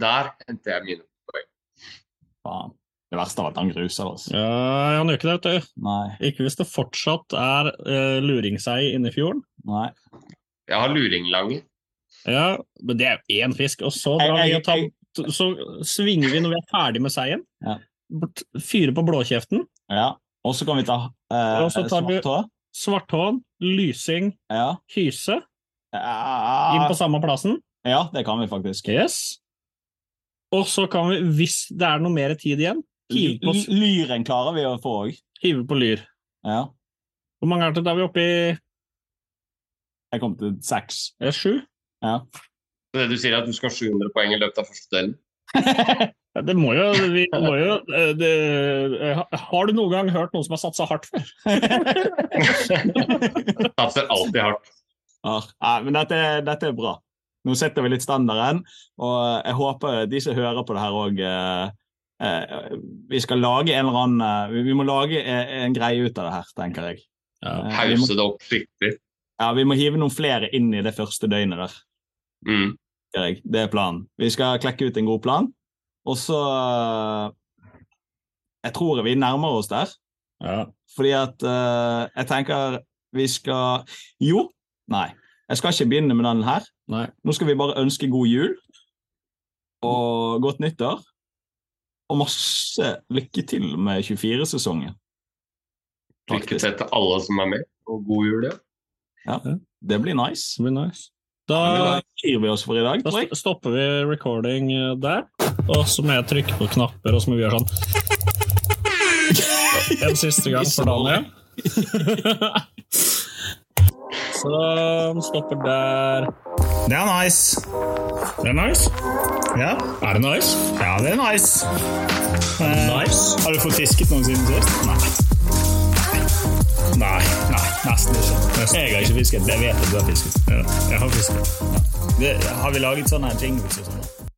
Der henter jeg mine poeng. Faen. Det verste av at han gruser oss. Ja, han gjør ikke det, vet du. Nei. Ikke hvis det fortsatt er uh, luringsei inne i fjorden. Nei. Jeg har luringlange. Ja, men det er jo én fisk, og så, drar vi og tar, så svinger vi når vi er ferdig med seien. Ja. Fyrer på blåkjeften. Ja. Og så kan vi ta eh, svarthår. Svarthån, lysing, Ja. hyse. Inn på samme plassen. ja, det kan vi faktisk. Yes. Og så kan vi, hvis det er noe mer tid igjen, hive på, Lyren klarer vi å få òg. hive på lyr. Ja. Hvor mange er det? Da er vi oppe i Jeg kom til seks. sju? Ja. Så det du sier er at du skal ha 700 poeng i løpet av første døgn? Ja, Det må jo, vi må jo eh, det, eh, Har du noen gang hørt noen som har satsa hardt før? Satser alltid hardt. Ja, men dette, dette er bra. Nå setter vi litt standarden, og jeg håper de som hører på det her òg Vi skal lage en eller annen eh, Vi må lage en, greie ut av det her, tenker jeg. Ja. Eh, Hause det opp skikkelig. ja, vi må hive noen flere inn i det første døgnet der. Mm. Det er planen. Vi skal klekke ut en god plan, og så eh, Jeg tror vi nærmer oss der. Ja. Fordi at uh, jeg tenker vi skal Jo, nei. Jeg skal ikke begynne med den her. Nei. Nå skal vi bare ønske god jul og godt nyttår. Og masse lykke til med 24-sesongen. Lykke til til alle som er med, og god jul, ja. Det blir nice. Det blir nice. Da gir vi oss for i dag, da stopper vi recording eh, der, og så må jeg trykke på knapper, og så må vi gjøre sånn. En siste gang for Daniel. Sånn, stopper der. Det er nice. Det er nice. Ja, Er det nice? ja det er nice. Eh, Nice. Har du fått fisket noen siden sist? Nei. Nei, nei, nesten ikke. Jeg har ikke fisket. Jeg vet at du har fisket. Jeg har fisket. Det, har vi laget sånne jingles og sånn?